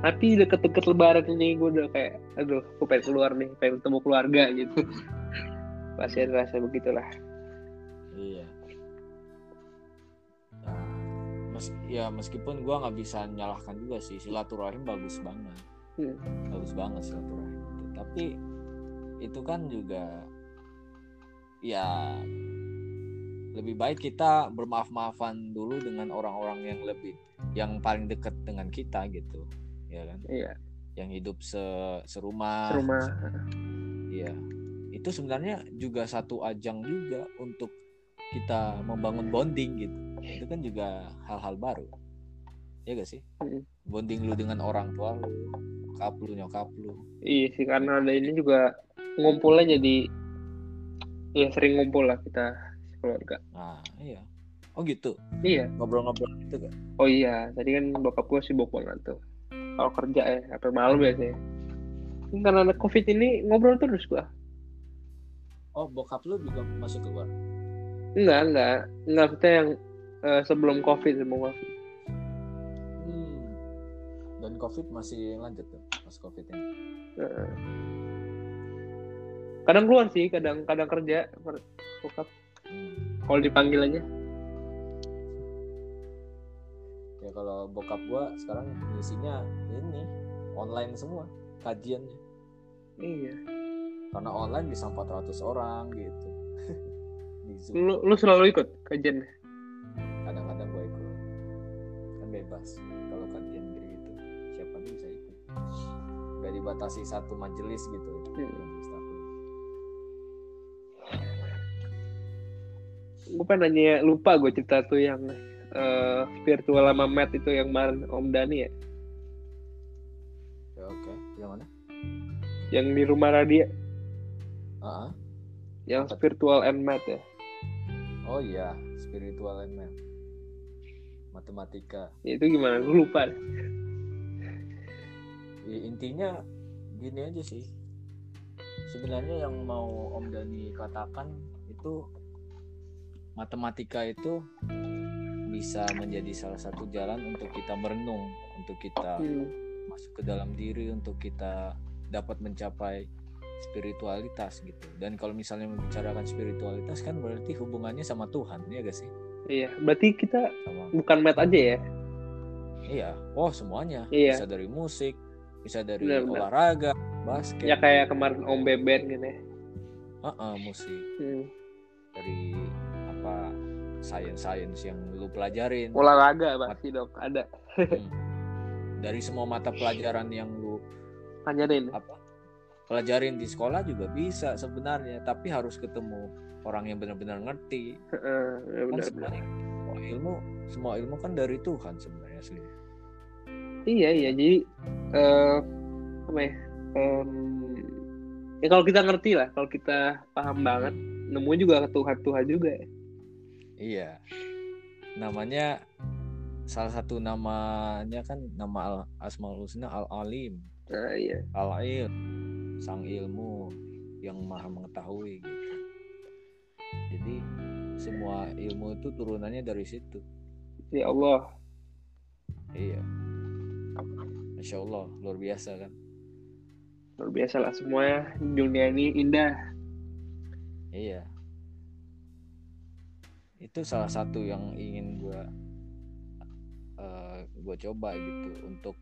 A: Tapi deket-deket lebaran ini gue udah kayak aduh gue pengen keluar nih pengen ketemu keluarga gitu. Pasti ada rasa begitulah.
B: Iya mes ya meskipun gua nggak bisa nyalahkan juga sih silaturahim bagus banget.
A: Hmm.
B: bagus banget silaturahim itu. Tapi itu kan juga ya lebih baik kita bermaaf-maafan dulu dengan orang-orang yang lebih yang paling dekat dengan kita gitu ya kan?
A: Iya.
B: Yang hidup se serumah.
A: Serumah
B: Iya, itu sebenarnya juga satu ajang juga untuk kita membangun bonding gitu. Itu kan juga hal-hal baru. Ya gak sih?
A: Mm.
B: Bonding lu dengan orang tua lu, nyokap lu, nyokap lu.
A: iya sih karena ada ini juga ngumpulnya jadi ya sering ngumpul lah kita keluarga
B: Nah, iya. Oh gitu.
A: iya
B: Ngobrol-ngobrol gitu kan.
A: oh iya tadi kan bokap gue sibuk banget tuh kalau kerja ya sampai malam biasanya Ini karena ada covid ini ngobrol terus gua
B: Oh, bokap lu juga masuk keluar.
A: Enggak enggak enggak kita yang eh, sebelum covid sebelum covid
B: Hmm. Dan Covid masih lanjut tuh pas Covid ini.
A: Kadang keluar sih kadang kadang kerja bokap
B: Hmm.
A: kalau dipanggil aja
B: Ya kalau bokap gua sekarang isinya ini online semua kajiannya.
A: iya
B: karena online bisa 400 orang gitu Zoom
A: lu lu selalu ikut kajian
B: kadang-kadang gue ikut. Kan bebas. Kalau kajian gitu siapa aja bisa ikut? Gak dibatasi satu majelis gitu
A: Hmm.
B: majelis taklim.
A: gue pengen nanya lupa gue cerita tuh yang eh, virtual sama Matt itu yang kemarin Om Dani ya?
B: Ya oke. Yang mana?
A: Yang di rumah Radia.
B: Ah, ah.
A: yang
B: Apa?
A: virtual and Math ya
B: oh iya spiritual and math matematika.
A: Itu gimana? Gue lupa
B: Ya, intinya gini aja sih. Sebenarnya yang mau Om Dani katakan itu matematika itu bisa menjadi salah satu jalan untuk kita merenung untuk kita
A: Hmm.
B: masuk ke dalam diri untuk kita dapat mencapai spiritualitas gitu. Dan kalau misalnya membicarakan spiritualitas kan berarti hubungannya sama Tuhan ya gak sih?
A: Iya berarti kita
B: sama.
A: bukan Math aja ya?
B: Iya. Oh semuanya.
A: Iya.
B: bisa dari musik bisa dari
A: Benar-benar.
B: olahraga basket.
A: Ya kayak kemarin Om Beben gitu ya.
B: Heeh, musik.
A: Hmm.
B: dari apa sains sains yang lu pelajarin.
A: Olahraga pasti dok. Ada.
B: Hmm. dari semua mata pelajaran yang lu
A: tanyain.
B: apa pelajarin di sekolah juga bisa sebenarnya tapi harus ketemu orang yang benar-benar ngerti.
A: Heeh, ya
B: kan
A: benar
B: sebenarnya semua ilmu semua ilmu kan dari Tuhan sebenarnya asli
A: iya iya jadi eh apa ya em, ya kalau kita ngerti lah kalau kita paham banget nemu juga ke Tuhan Tuhan juga ya.
B: Iya. Namanya salah satu namanya kan nama al asmaul husna al alim
A: nah iya.
B: Al ilm sang ilmu yang maha mengetahui gitu. Jadi semua ilmu itu turunannya dari situ.
A: Ya Allah.
B: Iya. Masya Allah luar biasa kan?
A: Luar biasa lah semuanya. Dunia ini indah.
B: Iya. Itu salah satu yang ingin gua eh, gua coba gitu untuk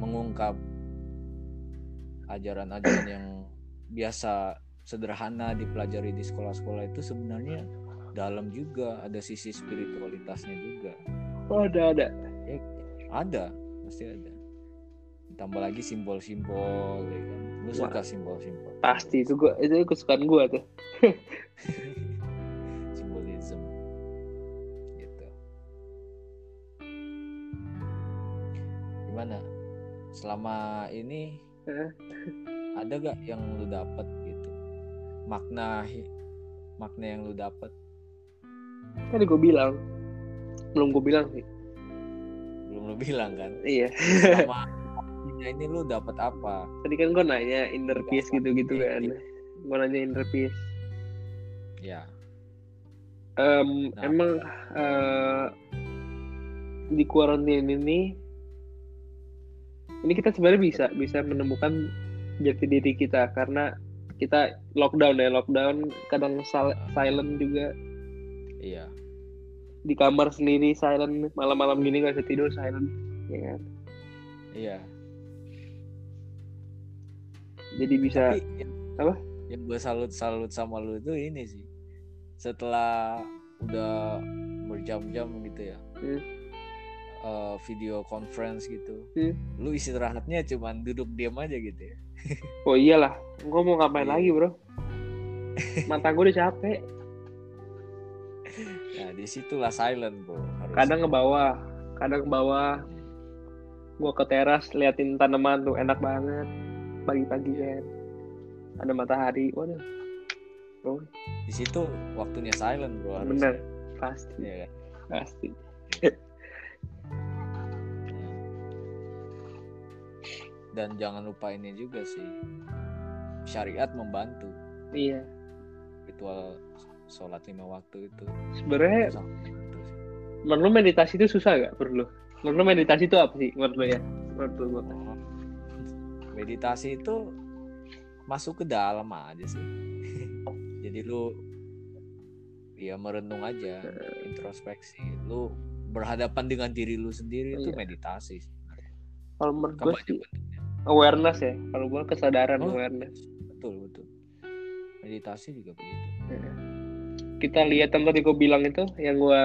B: mengungkap ajaran-ajaran yang biasa sederhana dipelajari di sekolah-sekolah itu sebenarnya dalam juga ada sisi spiritualitasnya juga.
A: Oh ada ada?
B: Ya, ada pasti ada. Tambah lagi simbol-simbol ya kan? Lu suka simbol-simbol?
A: Pasti itu gua itu kesukaan gua tuh.
B: Simbolisme gitu. Gimana? Selama ini? Ada gak yang lu dapet gitu? Makna makna yang lu dapet?
A: Tadi gua bilang belum gua bilang sih.
B: Belum lu bilang kan?
A: Iya.
B: Selama ini lu dapat apa?
A: Tadi kan gue nanya inner peace gitu-gitu
B: Iya,
A: kan. Gue nanya inner peace.
B: Ya.
A: Em,
B: Nah.
A: emang eh, di quarantine ini ini kita sebenarnya bisa bisa menemukan jati diri kita karena kita lockdown ya lockdown kadang sil- silent juga.
B: Iya.
A: Di kamar sendiri silent malam-malam gini nggak bisa tidur silent ya kan?
B: Iya.
A: Jadi bisa
B: Tapi
A: Apa?
B: yang gue salut salut sama lu itu ini sih. Setelah udah berjam-jam gitu ya.
A: Hmm.
B: Eh, video conference gitu.
A: Hmm.
B: lu istirahatnya cuman duduk diam aja gitu ya.
A: Oh iyalah. Gue mau ngapain
B: Iya.
A: lagi bro? Mata gue udah capek.
B: Nah di situlah silent bro. Harus
A: kadang ke bawah kadang ke bawah. Gue ke teras liatin tanaman tuh enak banget. Pagi-pagi kan. Ada matahari waduh. Bro.
B: Di situ waktunya silent bro harus
A: bener. Pasti.
B: Iya kan?
A: pasti
B: dan jangan lupa ini juga sih syariat membantu.
A: Iya.
B: Ritual sholat lima waktu itu.
A: Sebenarnya menurut lu meditasi itu susah gak perlu menurut lu meditasi itu apa sih menurut lu ya? Menurut lu gua
B: meditasi itu masuk ke dalam aja sih. Jadi lu ya merenung aja introspeksi. Lu berhadapan dengan diri lu sendiri itu
A: Iya.
B: meditasi sih.
A: kalau menurut gue sih. Awareness ya kalau gue kesadaran
B: Oh.
A: awareness.
B: Betul betul. Meditasi juga begitu.
A: Kita lihat yang tadi gue bilang itu yang gue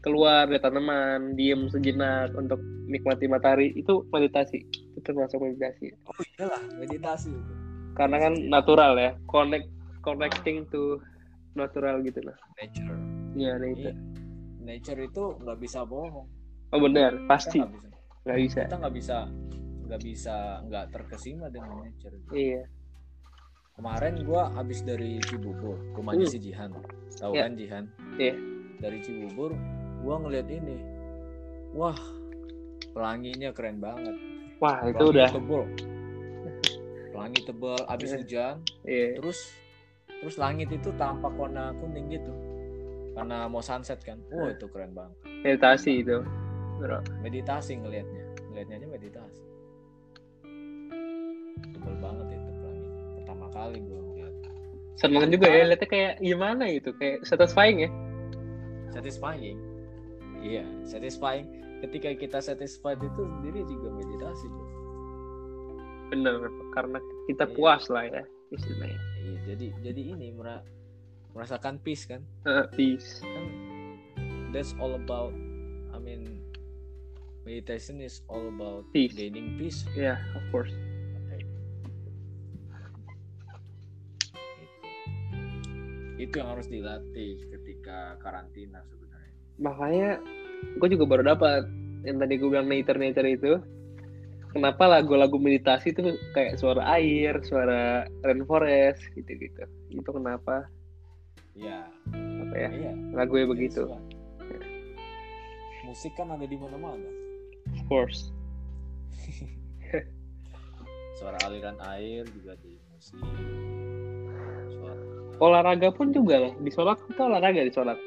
A: keluar lihat tanaman diem sejenak untuk nikmati matahari itu meditasi. Itu termasuk meditasi.
B: Oh iyalah meditasi.
A: Karena kan natural ya connect connecting to natural gitu lah.
B: Nature.
A: Iya nah itu
B: Iya. nature itu nggak bisa bohong.
A: Oh benar pasti.
B: nggak bisa.
A: Nggak bisa.
B: Kita nggak bisa nggak bisa nggak terkesima dengan nature.
A: Iya.
B: Kemarin gua habis dari Cibubur rumahnya
A: Hmm.
B: si Jihan. Tahu
A: Iya.
B: kan Jihan?
A: Iya.
B: dari Cibubur gua ngeliat ini. Wah pelanginya keren banget.
A: Wah itu
B: Pelangi
A: udah.
B: tebel. Pelangi tebel abis
A: Iya.
B: hujan
A: iya.
B: terus terus langit itu tampak warna kuning gitu. Karena mau sunset kan. Wah
A: Hmm.
B: itu keren banget.
A: Meditasi itu bro.
B: Meditasi ngelihatnya ngelihatnya aja meditasi tebel banget itu pelangi pertama kali gue ngeliat.
A: Seneng juga ya lihatnya kayak gimana gitu kayak satisfying ya?
B: Satisfying? Iya satisfying. Ketika kita satisfied itu sendiri juga meditasi bro
A: bener karena kita
B: Iya.
A: puas lah ya istilahnya.
B: Iya jadi jadi ini mera- merasakan peace kan?
A: Peace.
B: Kan that's all about I mean meditation is all about
A: Peace.
B: gaining peace.
A: Ya of course
B: itu yang harus dilatih ketika karantina sebenarnya.
A: Makanya gue juga baru dapat yang tadi gue bilang nature nature itu. Kenapa lagu-lagu meditasi itu kayak suara air suara rainforest gitu gitu itu kenapa?
B: Ya.
A: Apa ya?
B: Iya.
A: Lagunya begitu.
B: sesuai. musik kan ada di mana-mana.
A: Of course.
B: Suara aliran air juga di musik
A: olahraga pun juga lah. Di sholat kita olahraga di sholat.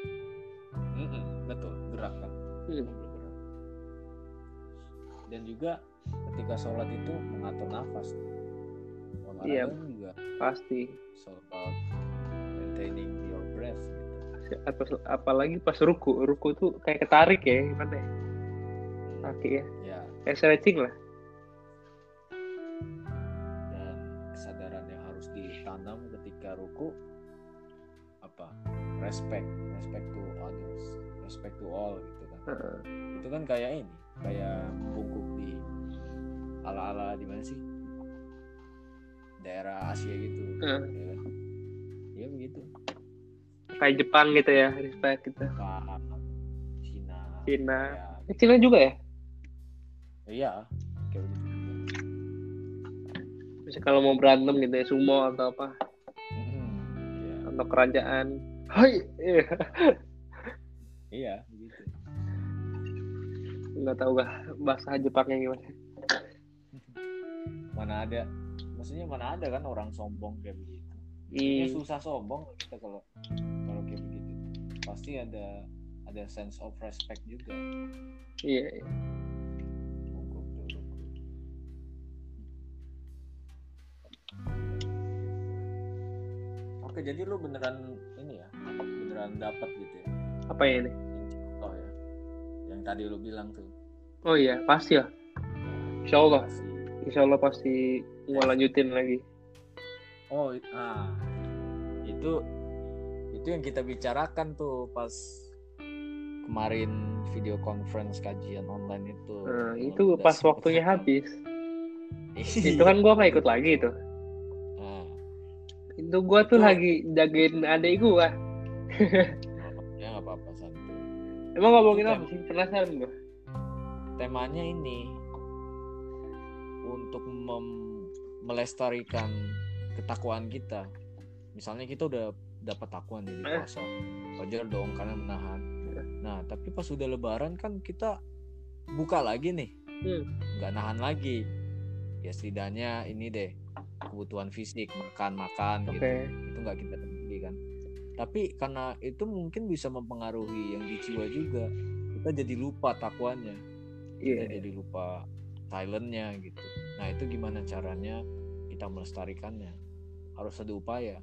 B: Mm-mm, betul. Gerak kan?
A: Hmm.
B: bergerak dan juga ketika sholat itu mengatur nafas. Olahraga
A: Iya.
B: juga.
A: pasti.
B: All about maintaining your breath gitu.
A: Atau apalagi pas ruku. Ruku tuh kayak ketarik ya gimana ya? Kaki ya.
B: Ya.
A: Kayak stretching lah.
B: Dan kesadaran yang harus ditanam ketika ruku respect respect to others respect to all gitu kan.
A: Heeh.
B: itu kan kayak ini kayak bungkuk di ala ala di mana sih? Daerah Asia gitu.
A: Heeh.
B: ya kan? Ya begitu.
A: Kayak Jepang gitu ya respect gitu.
B: Jepang Cina.
A: Cina.
B: Ya,
A: Eh, Cina juga ya?
B: Iya. Kayak begitu
A: Misalnya kalau mau berantem gitu ya sumo atau apa.
B: Mhm, iya.
A: Atau kerajaan Hai. Iya.
B: iya begitu.
A: Nggak tahu gak bahasa Jepangnya gimana.
B: Mana ada. Maksudnya mana ada kan orang sombong kayak begitu.
A: Hmm,
B: susah sombong kita kalau kalau kayak begitu. Pasti ada ada sense of respect juga.
A: Iya iya.
B: Oke, jadi lu beneran beneran dapat gitu ya,
A: apa ya ini?
B: Oh ya, yang tadi lu bilang tuh.
A: oh iya pasti lah. Insya Allah Insya Allah pasti mau lanjutin lagi.
B: Oh, i- ah, itu itu yang kita bicarakan tuh pas kemarin video conference kajian online itu.
A: nah, itu pas waktunya
B: happy.
A: habis. Itu kan gua nggak ikut lagi itu
B: Nah,
A: itu gua tuh
B: Itu-
A: lagi jagain adik gua
B: ya nggak apa-apa santai.
A: emang ngomongin apa sih penasaran gua
B: temanya ini untuk mem- melestarikan ketakwaan kita. Misalnya kita udah dapat takwaan di
A: Eh.
B: puasa, wajar dong karena menahan. Nah, tapi pas udah lebaran kan kita buka lagi nih,
A: Hmm.
B: nggak nahan lagi. Ya setidaknya ini deh kebutuhan fisik, makan makan
A: oke
B: gitu. Itu nggak kita. Tapi karena itu mungkin bisa mempengaruhi yang di jiwa juga. Kita jadi lupa takwanya
A: iya
B: kita jadi lupa silentnya gitu. Nah itu gimana caranya kita melestarikannya? Harus ada upaya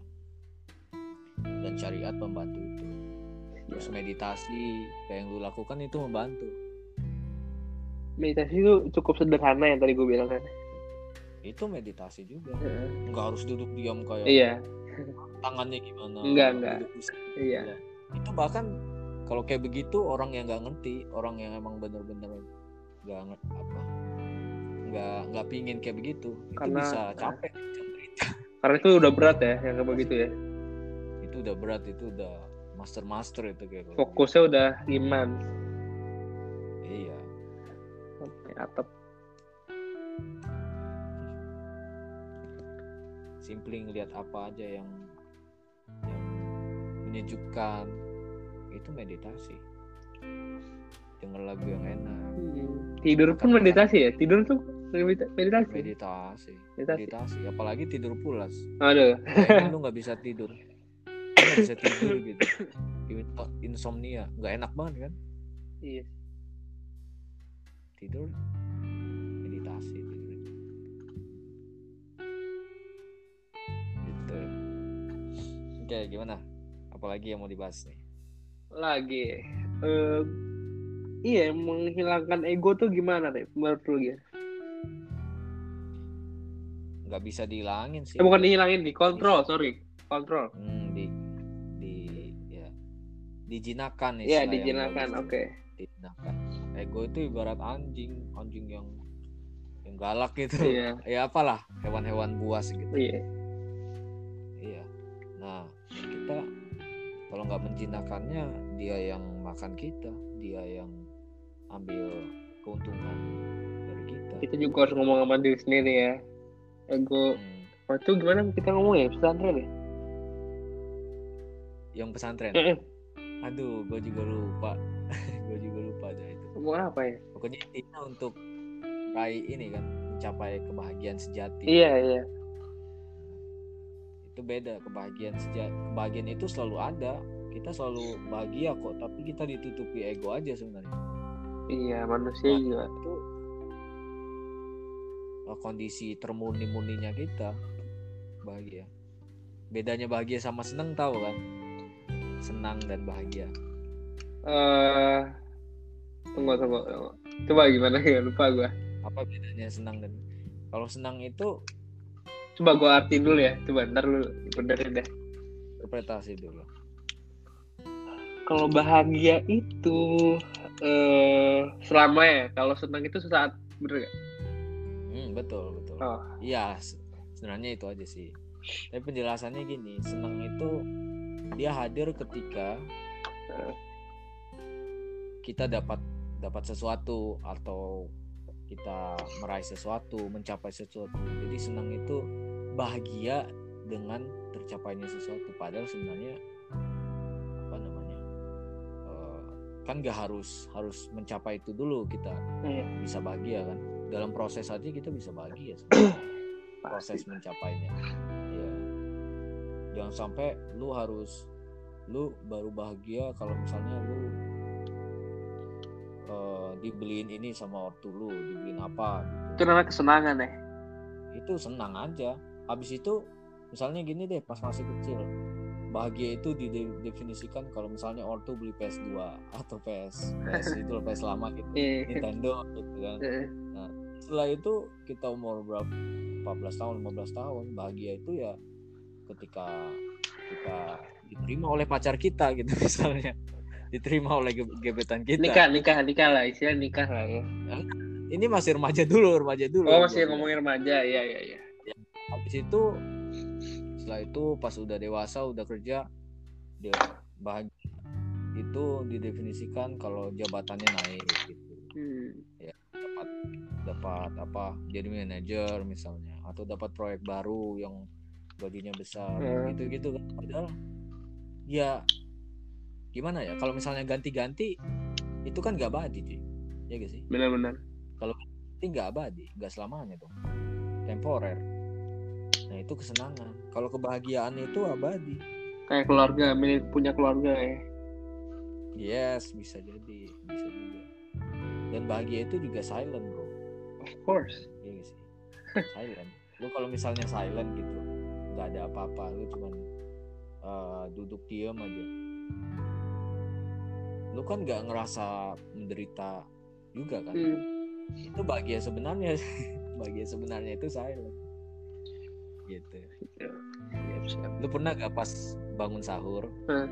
B: dan syariat membantu itu. Terus meditasi kayak yang lu lakukan itu membantu.
A: meditasi itu cukup sederhana yang tadi gue bilang kan
B: Itu meditasi juga. Nggak harus duduk diam kayak
A: iya
B: tangannya gimana.
A: Enggak, enggak. iya
B: Iya. Itu bahkan kalau kayak begitu orang yang nggak ngerti, orang yang emang bener-bener nggak ngerti apa, nggak nggak pingin kayak begitu, itu
A: Karena-
B: bisa capek. cerita.
A: karena itu udah berat ya yang kayak begitu ya
B: itu udah berat itu udah master master itu kayak
A: fokusnya udah iman
B: gitu. iya
A: atap
B: simply ngelihat apa aja yang yang menyejukkan. Itu meditasi. Denger lagu yang enak.
A: Hmm. tidur pun meditasi ya? Tidur tuh medita- meditasi?
B: Meditasi.
A: Meditasi.
B: meditasi. Apalagi tidur pulas.
A: Aduh.
B: Bayangin lu nggak bisa tidur. Nggak bisa tidur gitu. In- insomnia. Nggak enak banget kan?
A: Iya.
B: Tidur. Meditasi oke gimana? Apalagi yang mau dibahas nih?
A: Lagi eh iya menghilangkan ego tuh gimana deh menurut lu ya
B: nggak bisa dihilangin sih.
A: Eh, bukan dihilangin dikontrol sorry. Kontrol.
B: Hmm, di di ya. Dijinakan
A: iya
B: istilah yang
A: dijinakan oke.
B: dijinakan ego itu ibarat anjing anjing yang yang galak gitu.
A: Iya.
B: Ya apalah hewan-hewan buas gitu.
A: Iya.
B: iya nah kita kalau nggak menjinakannya dia yang makan kita dia yang ambil keuntungan dari kita.
A: Kita juga harus ngomong sama diri sendiri ya. Ego.
B: Hmm,
A: waktu gimana kita ngomong ya? Pesantren ya?
B: Yang pesantren?
A: Eh, eh,
B: aduh gue juga lupa. Gue juga lupa aja itu.
A: Ngomong apa ya?
B: Pokoknya intinya untuk raih ini kan mencapai kebahagiaan sejati.
A: Iya iya
B: itu beda kebahagiaan sejati kebahagiaan itu selalu ada. Kita selalu bahagia kok tapi kita ditutupi ego aja sebenarnya.
A: Iya manusia
B: Nah,
A: juga.
B: itu uh, kondisi termurni-murninya kita bahagia. Bedanya bahagia sama senang tahu kan? Senang dan bahagia.
A: Eh tunggu tunggu tunggu. coba gimana? Ya lupa gua.
B: Apa bedanya senang dan kalau senang itu
A: coba gua artiin dulu ya. Coba ntar lu benerin deh.
B: Interpretasi dulu.
A: Kalau bahagia itu eh selama ya kalau senang itu sesaat bener gak?
B: hmm, betul betul.
A: Oh.
B: iya se- sebenarnya itu aja sih. Tapi penjelasannya gini senang itu dia hadir ketika kita dapat dapat sesuatu atau kita meraih sesuatu mencapai sesuatu. Jadi senang itu bahagia dengan tercapainya sesuatu. Padahal sebenarnya apa namanya eh, kan gak harus harus mencapai itu dulu kita
A: Iya.
B: bisa bahagia kan. Dalam proses aja kita bisa bahagia proses mencapainya. Ya jangan sampai lu harus lu baru bahagia kalau misalnya lu eh, dibeliin ini sama ortu lu dibeliin apa
A: Itu namanya kesenangan ya.
B: itu senang aja habis itu misalnya gini deh pas masih kecil bahagia itu didefinisikan kalau misalnya ortu beli PS2 atau PS PS itu PS lama gitu
A: Iya.
B: Nintendo gitu kan
A: Eh,
B: setelah itu kita umur berapa 14 tahun 15 tahun bahagia itu ya ketika kita diterima oleh pacar kita gitu misalnya diterima oleh ge- gebetan kita
A: Nikah, nikah, nikah lah. Istilah nikah lah ya.
B: ini masih remaja dulu remaja dulu
A: Oh masih ngomongin remaja, iya iya iya.
B: Habis itu setelah itu pas udah dewasa udah kerja dia bahagia. Itu didefinisikan kalau jabatannya naik gitu.
A: Hmm.
B: dapat dapat apa jadi manajer misalnya atau dapat proyek baru yang gajinya besar
A: Hmm.
B: gitu gitu kan. Padahal ya gimana ya kalau misalnya ganti-ganti itu kan gak abadi cuy. Ya gak sih?
A: Benar-benar.
B: itu nggak abadi nggak selamanya dong. Temporer nah itu kesenangan. Kalau kebahagiaan itu abadi.
A: Kayak keluarga, milik punya keluarga ya.
B: yes bisa jadi bisa juga. Dan bahagia itu juga silent bro.
A: Of course.
B: Iya sih? Silent. Lu kalau misalnya silent gitu nggak ada apa-apa lu cuman eh, duduk diam aja. Lu kan nggak ngerasa menderita juga kan?
A: Hmm.
B: itu bahagia sebenarnya. Bahagia sebenarnya itu silent gitu
A: Siap, siap.
B: lu pernah gak pas bangun sahur
A: Hmm.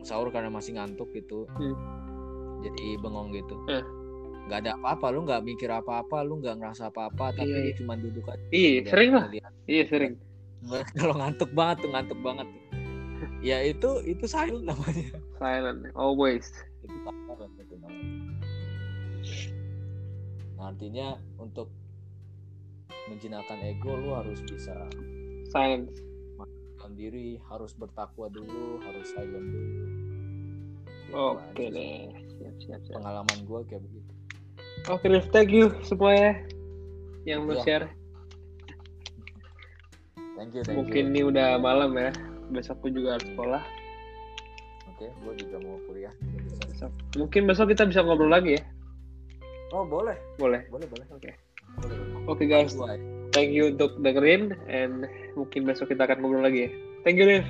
B: sahur karena masih ngantuk gitu
A: Hmm.
B: jadi bengong gitu
A: Hmm.
B: nggak ada apa-apa lu nggak mikir apa-apa lu nggak ngerasa apa-apa tapi
A: Iya, iya.
B: cuma duduk aja
A: Iya, sering lah. Iya, sering.
B: kalau ngantuk banget tuh ngantuk banget ya itu itu silent namanya
A: Silent, always.
B: itu silent itu namanya nah, artinya untuk menjinakkan ego lu harus bisa
A: Silence.
B: diri harus bertakwa dulu harus silent dulu Gitu
A: Oke
B: sih.
A: deh. Siap, siap, siap.
B: pengalaman gua kayak begitu
A: Oke, Rif, thank you semuanya yang lu
B: Iya.
A: share.
B: thank you thank
A: Mungkin
B: you
A: ini udah malam ya. Besok aku juga harus sekolah.
B: oke gua juga mau kuliah.
A: Besok. Mungkin besok kita bisa ngobrol lagi ya.
B: oh boleh
A: Boleh.
B: boleh boleh
A: Oke.
B: boleh
A: Oke guys,
B: Gua-
A: thank you untuk dengerin and mungkin besok kita akan ngobrol lagi ya. Thank you, Rif.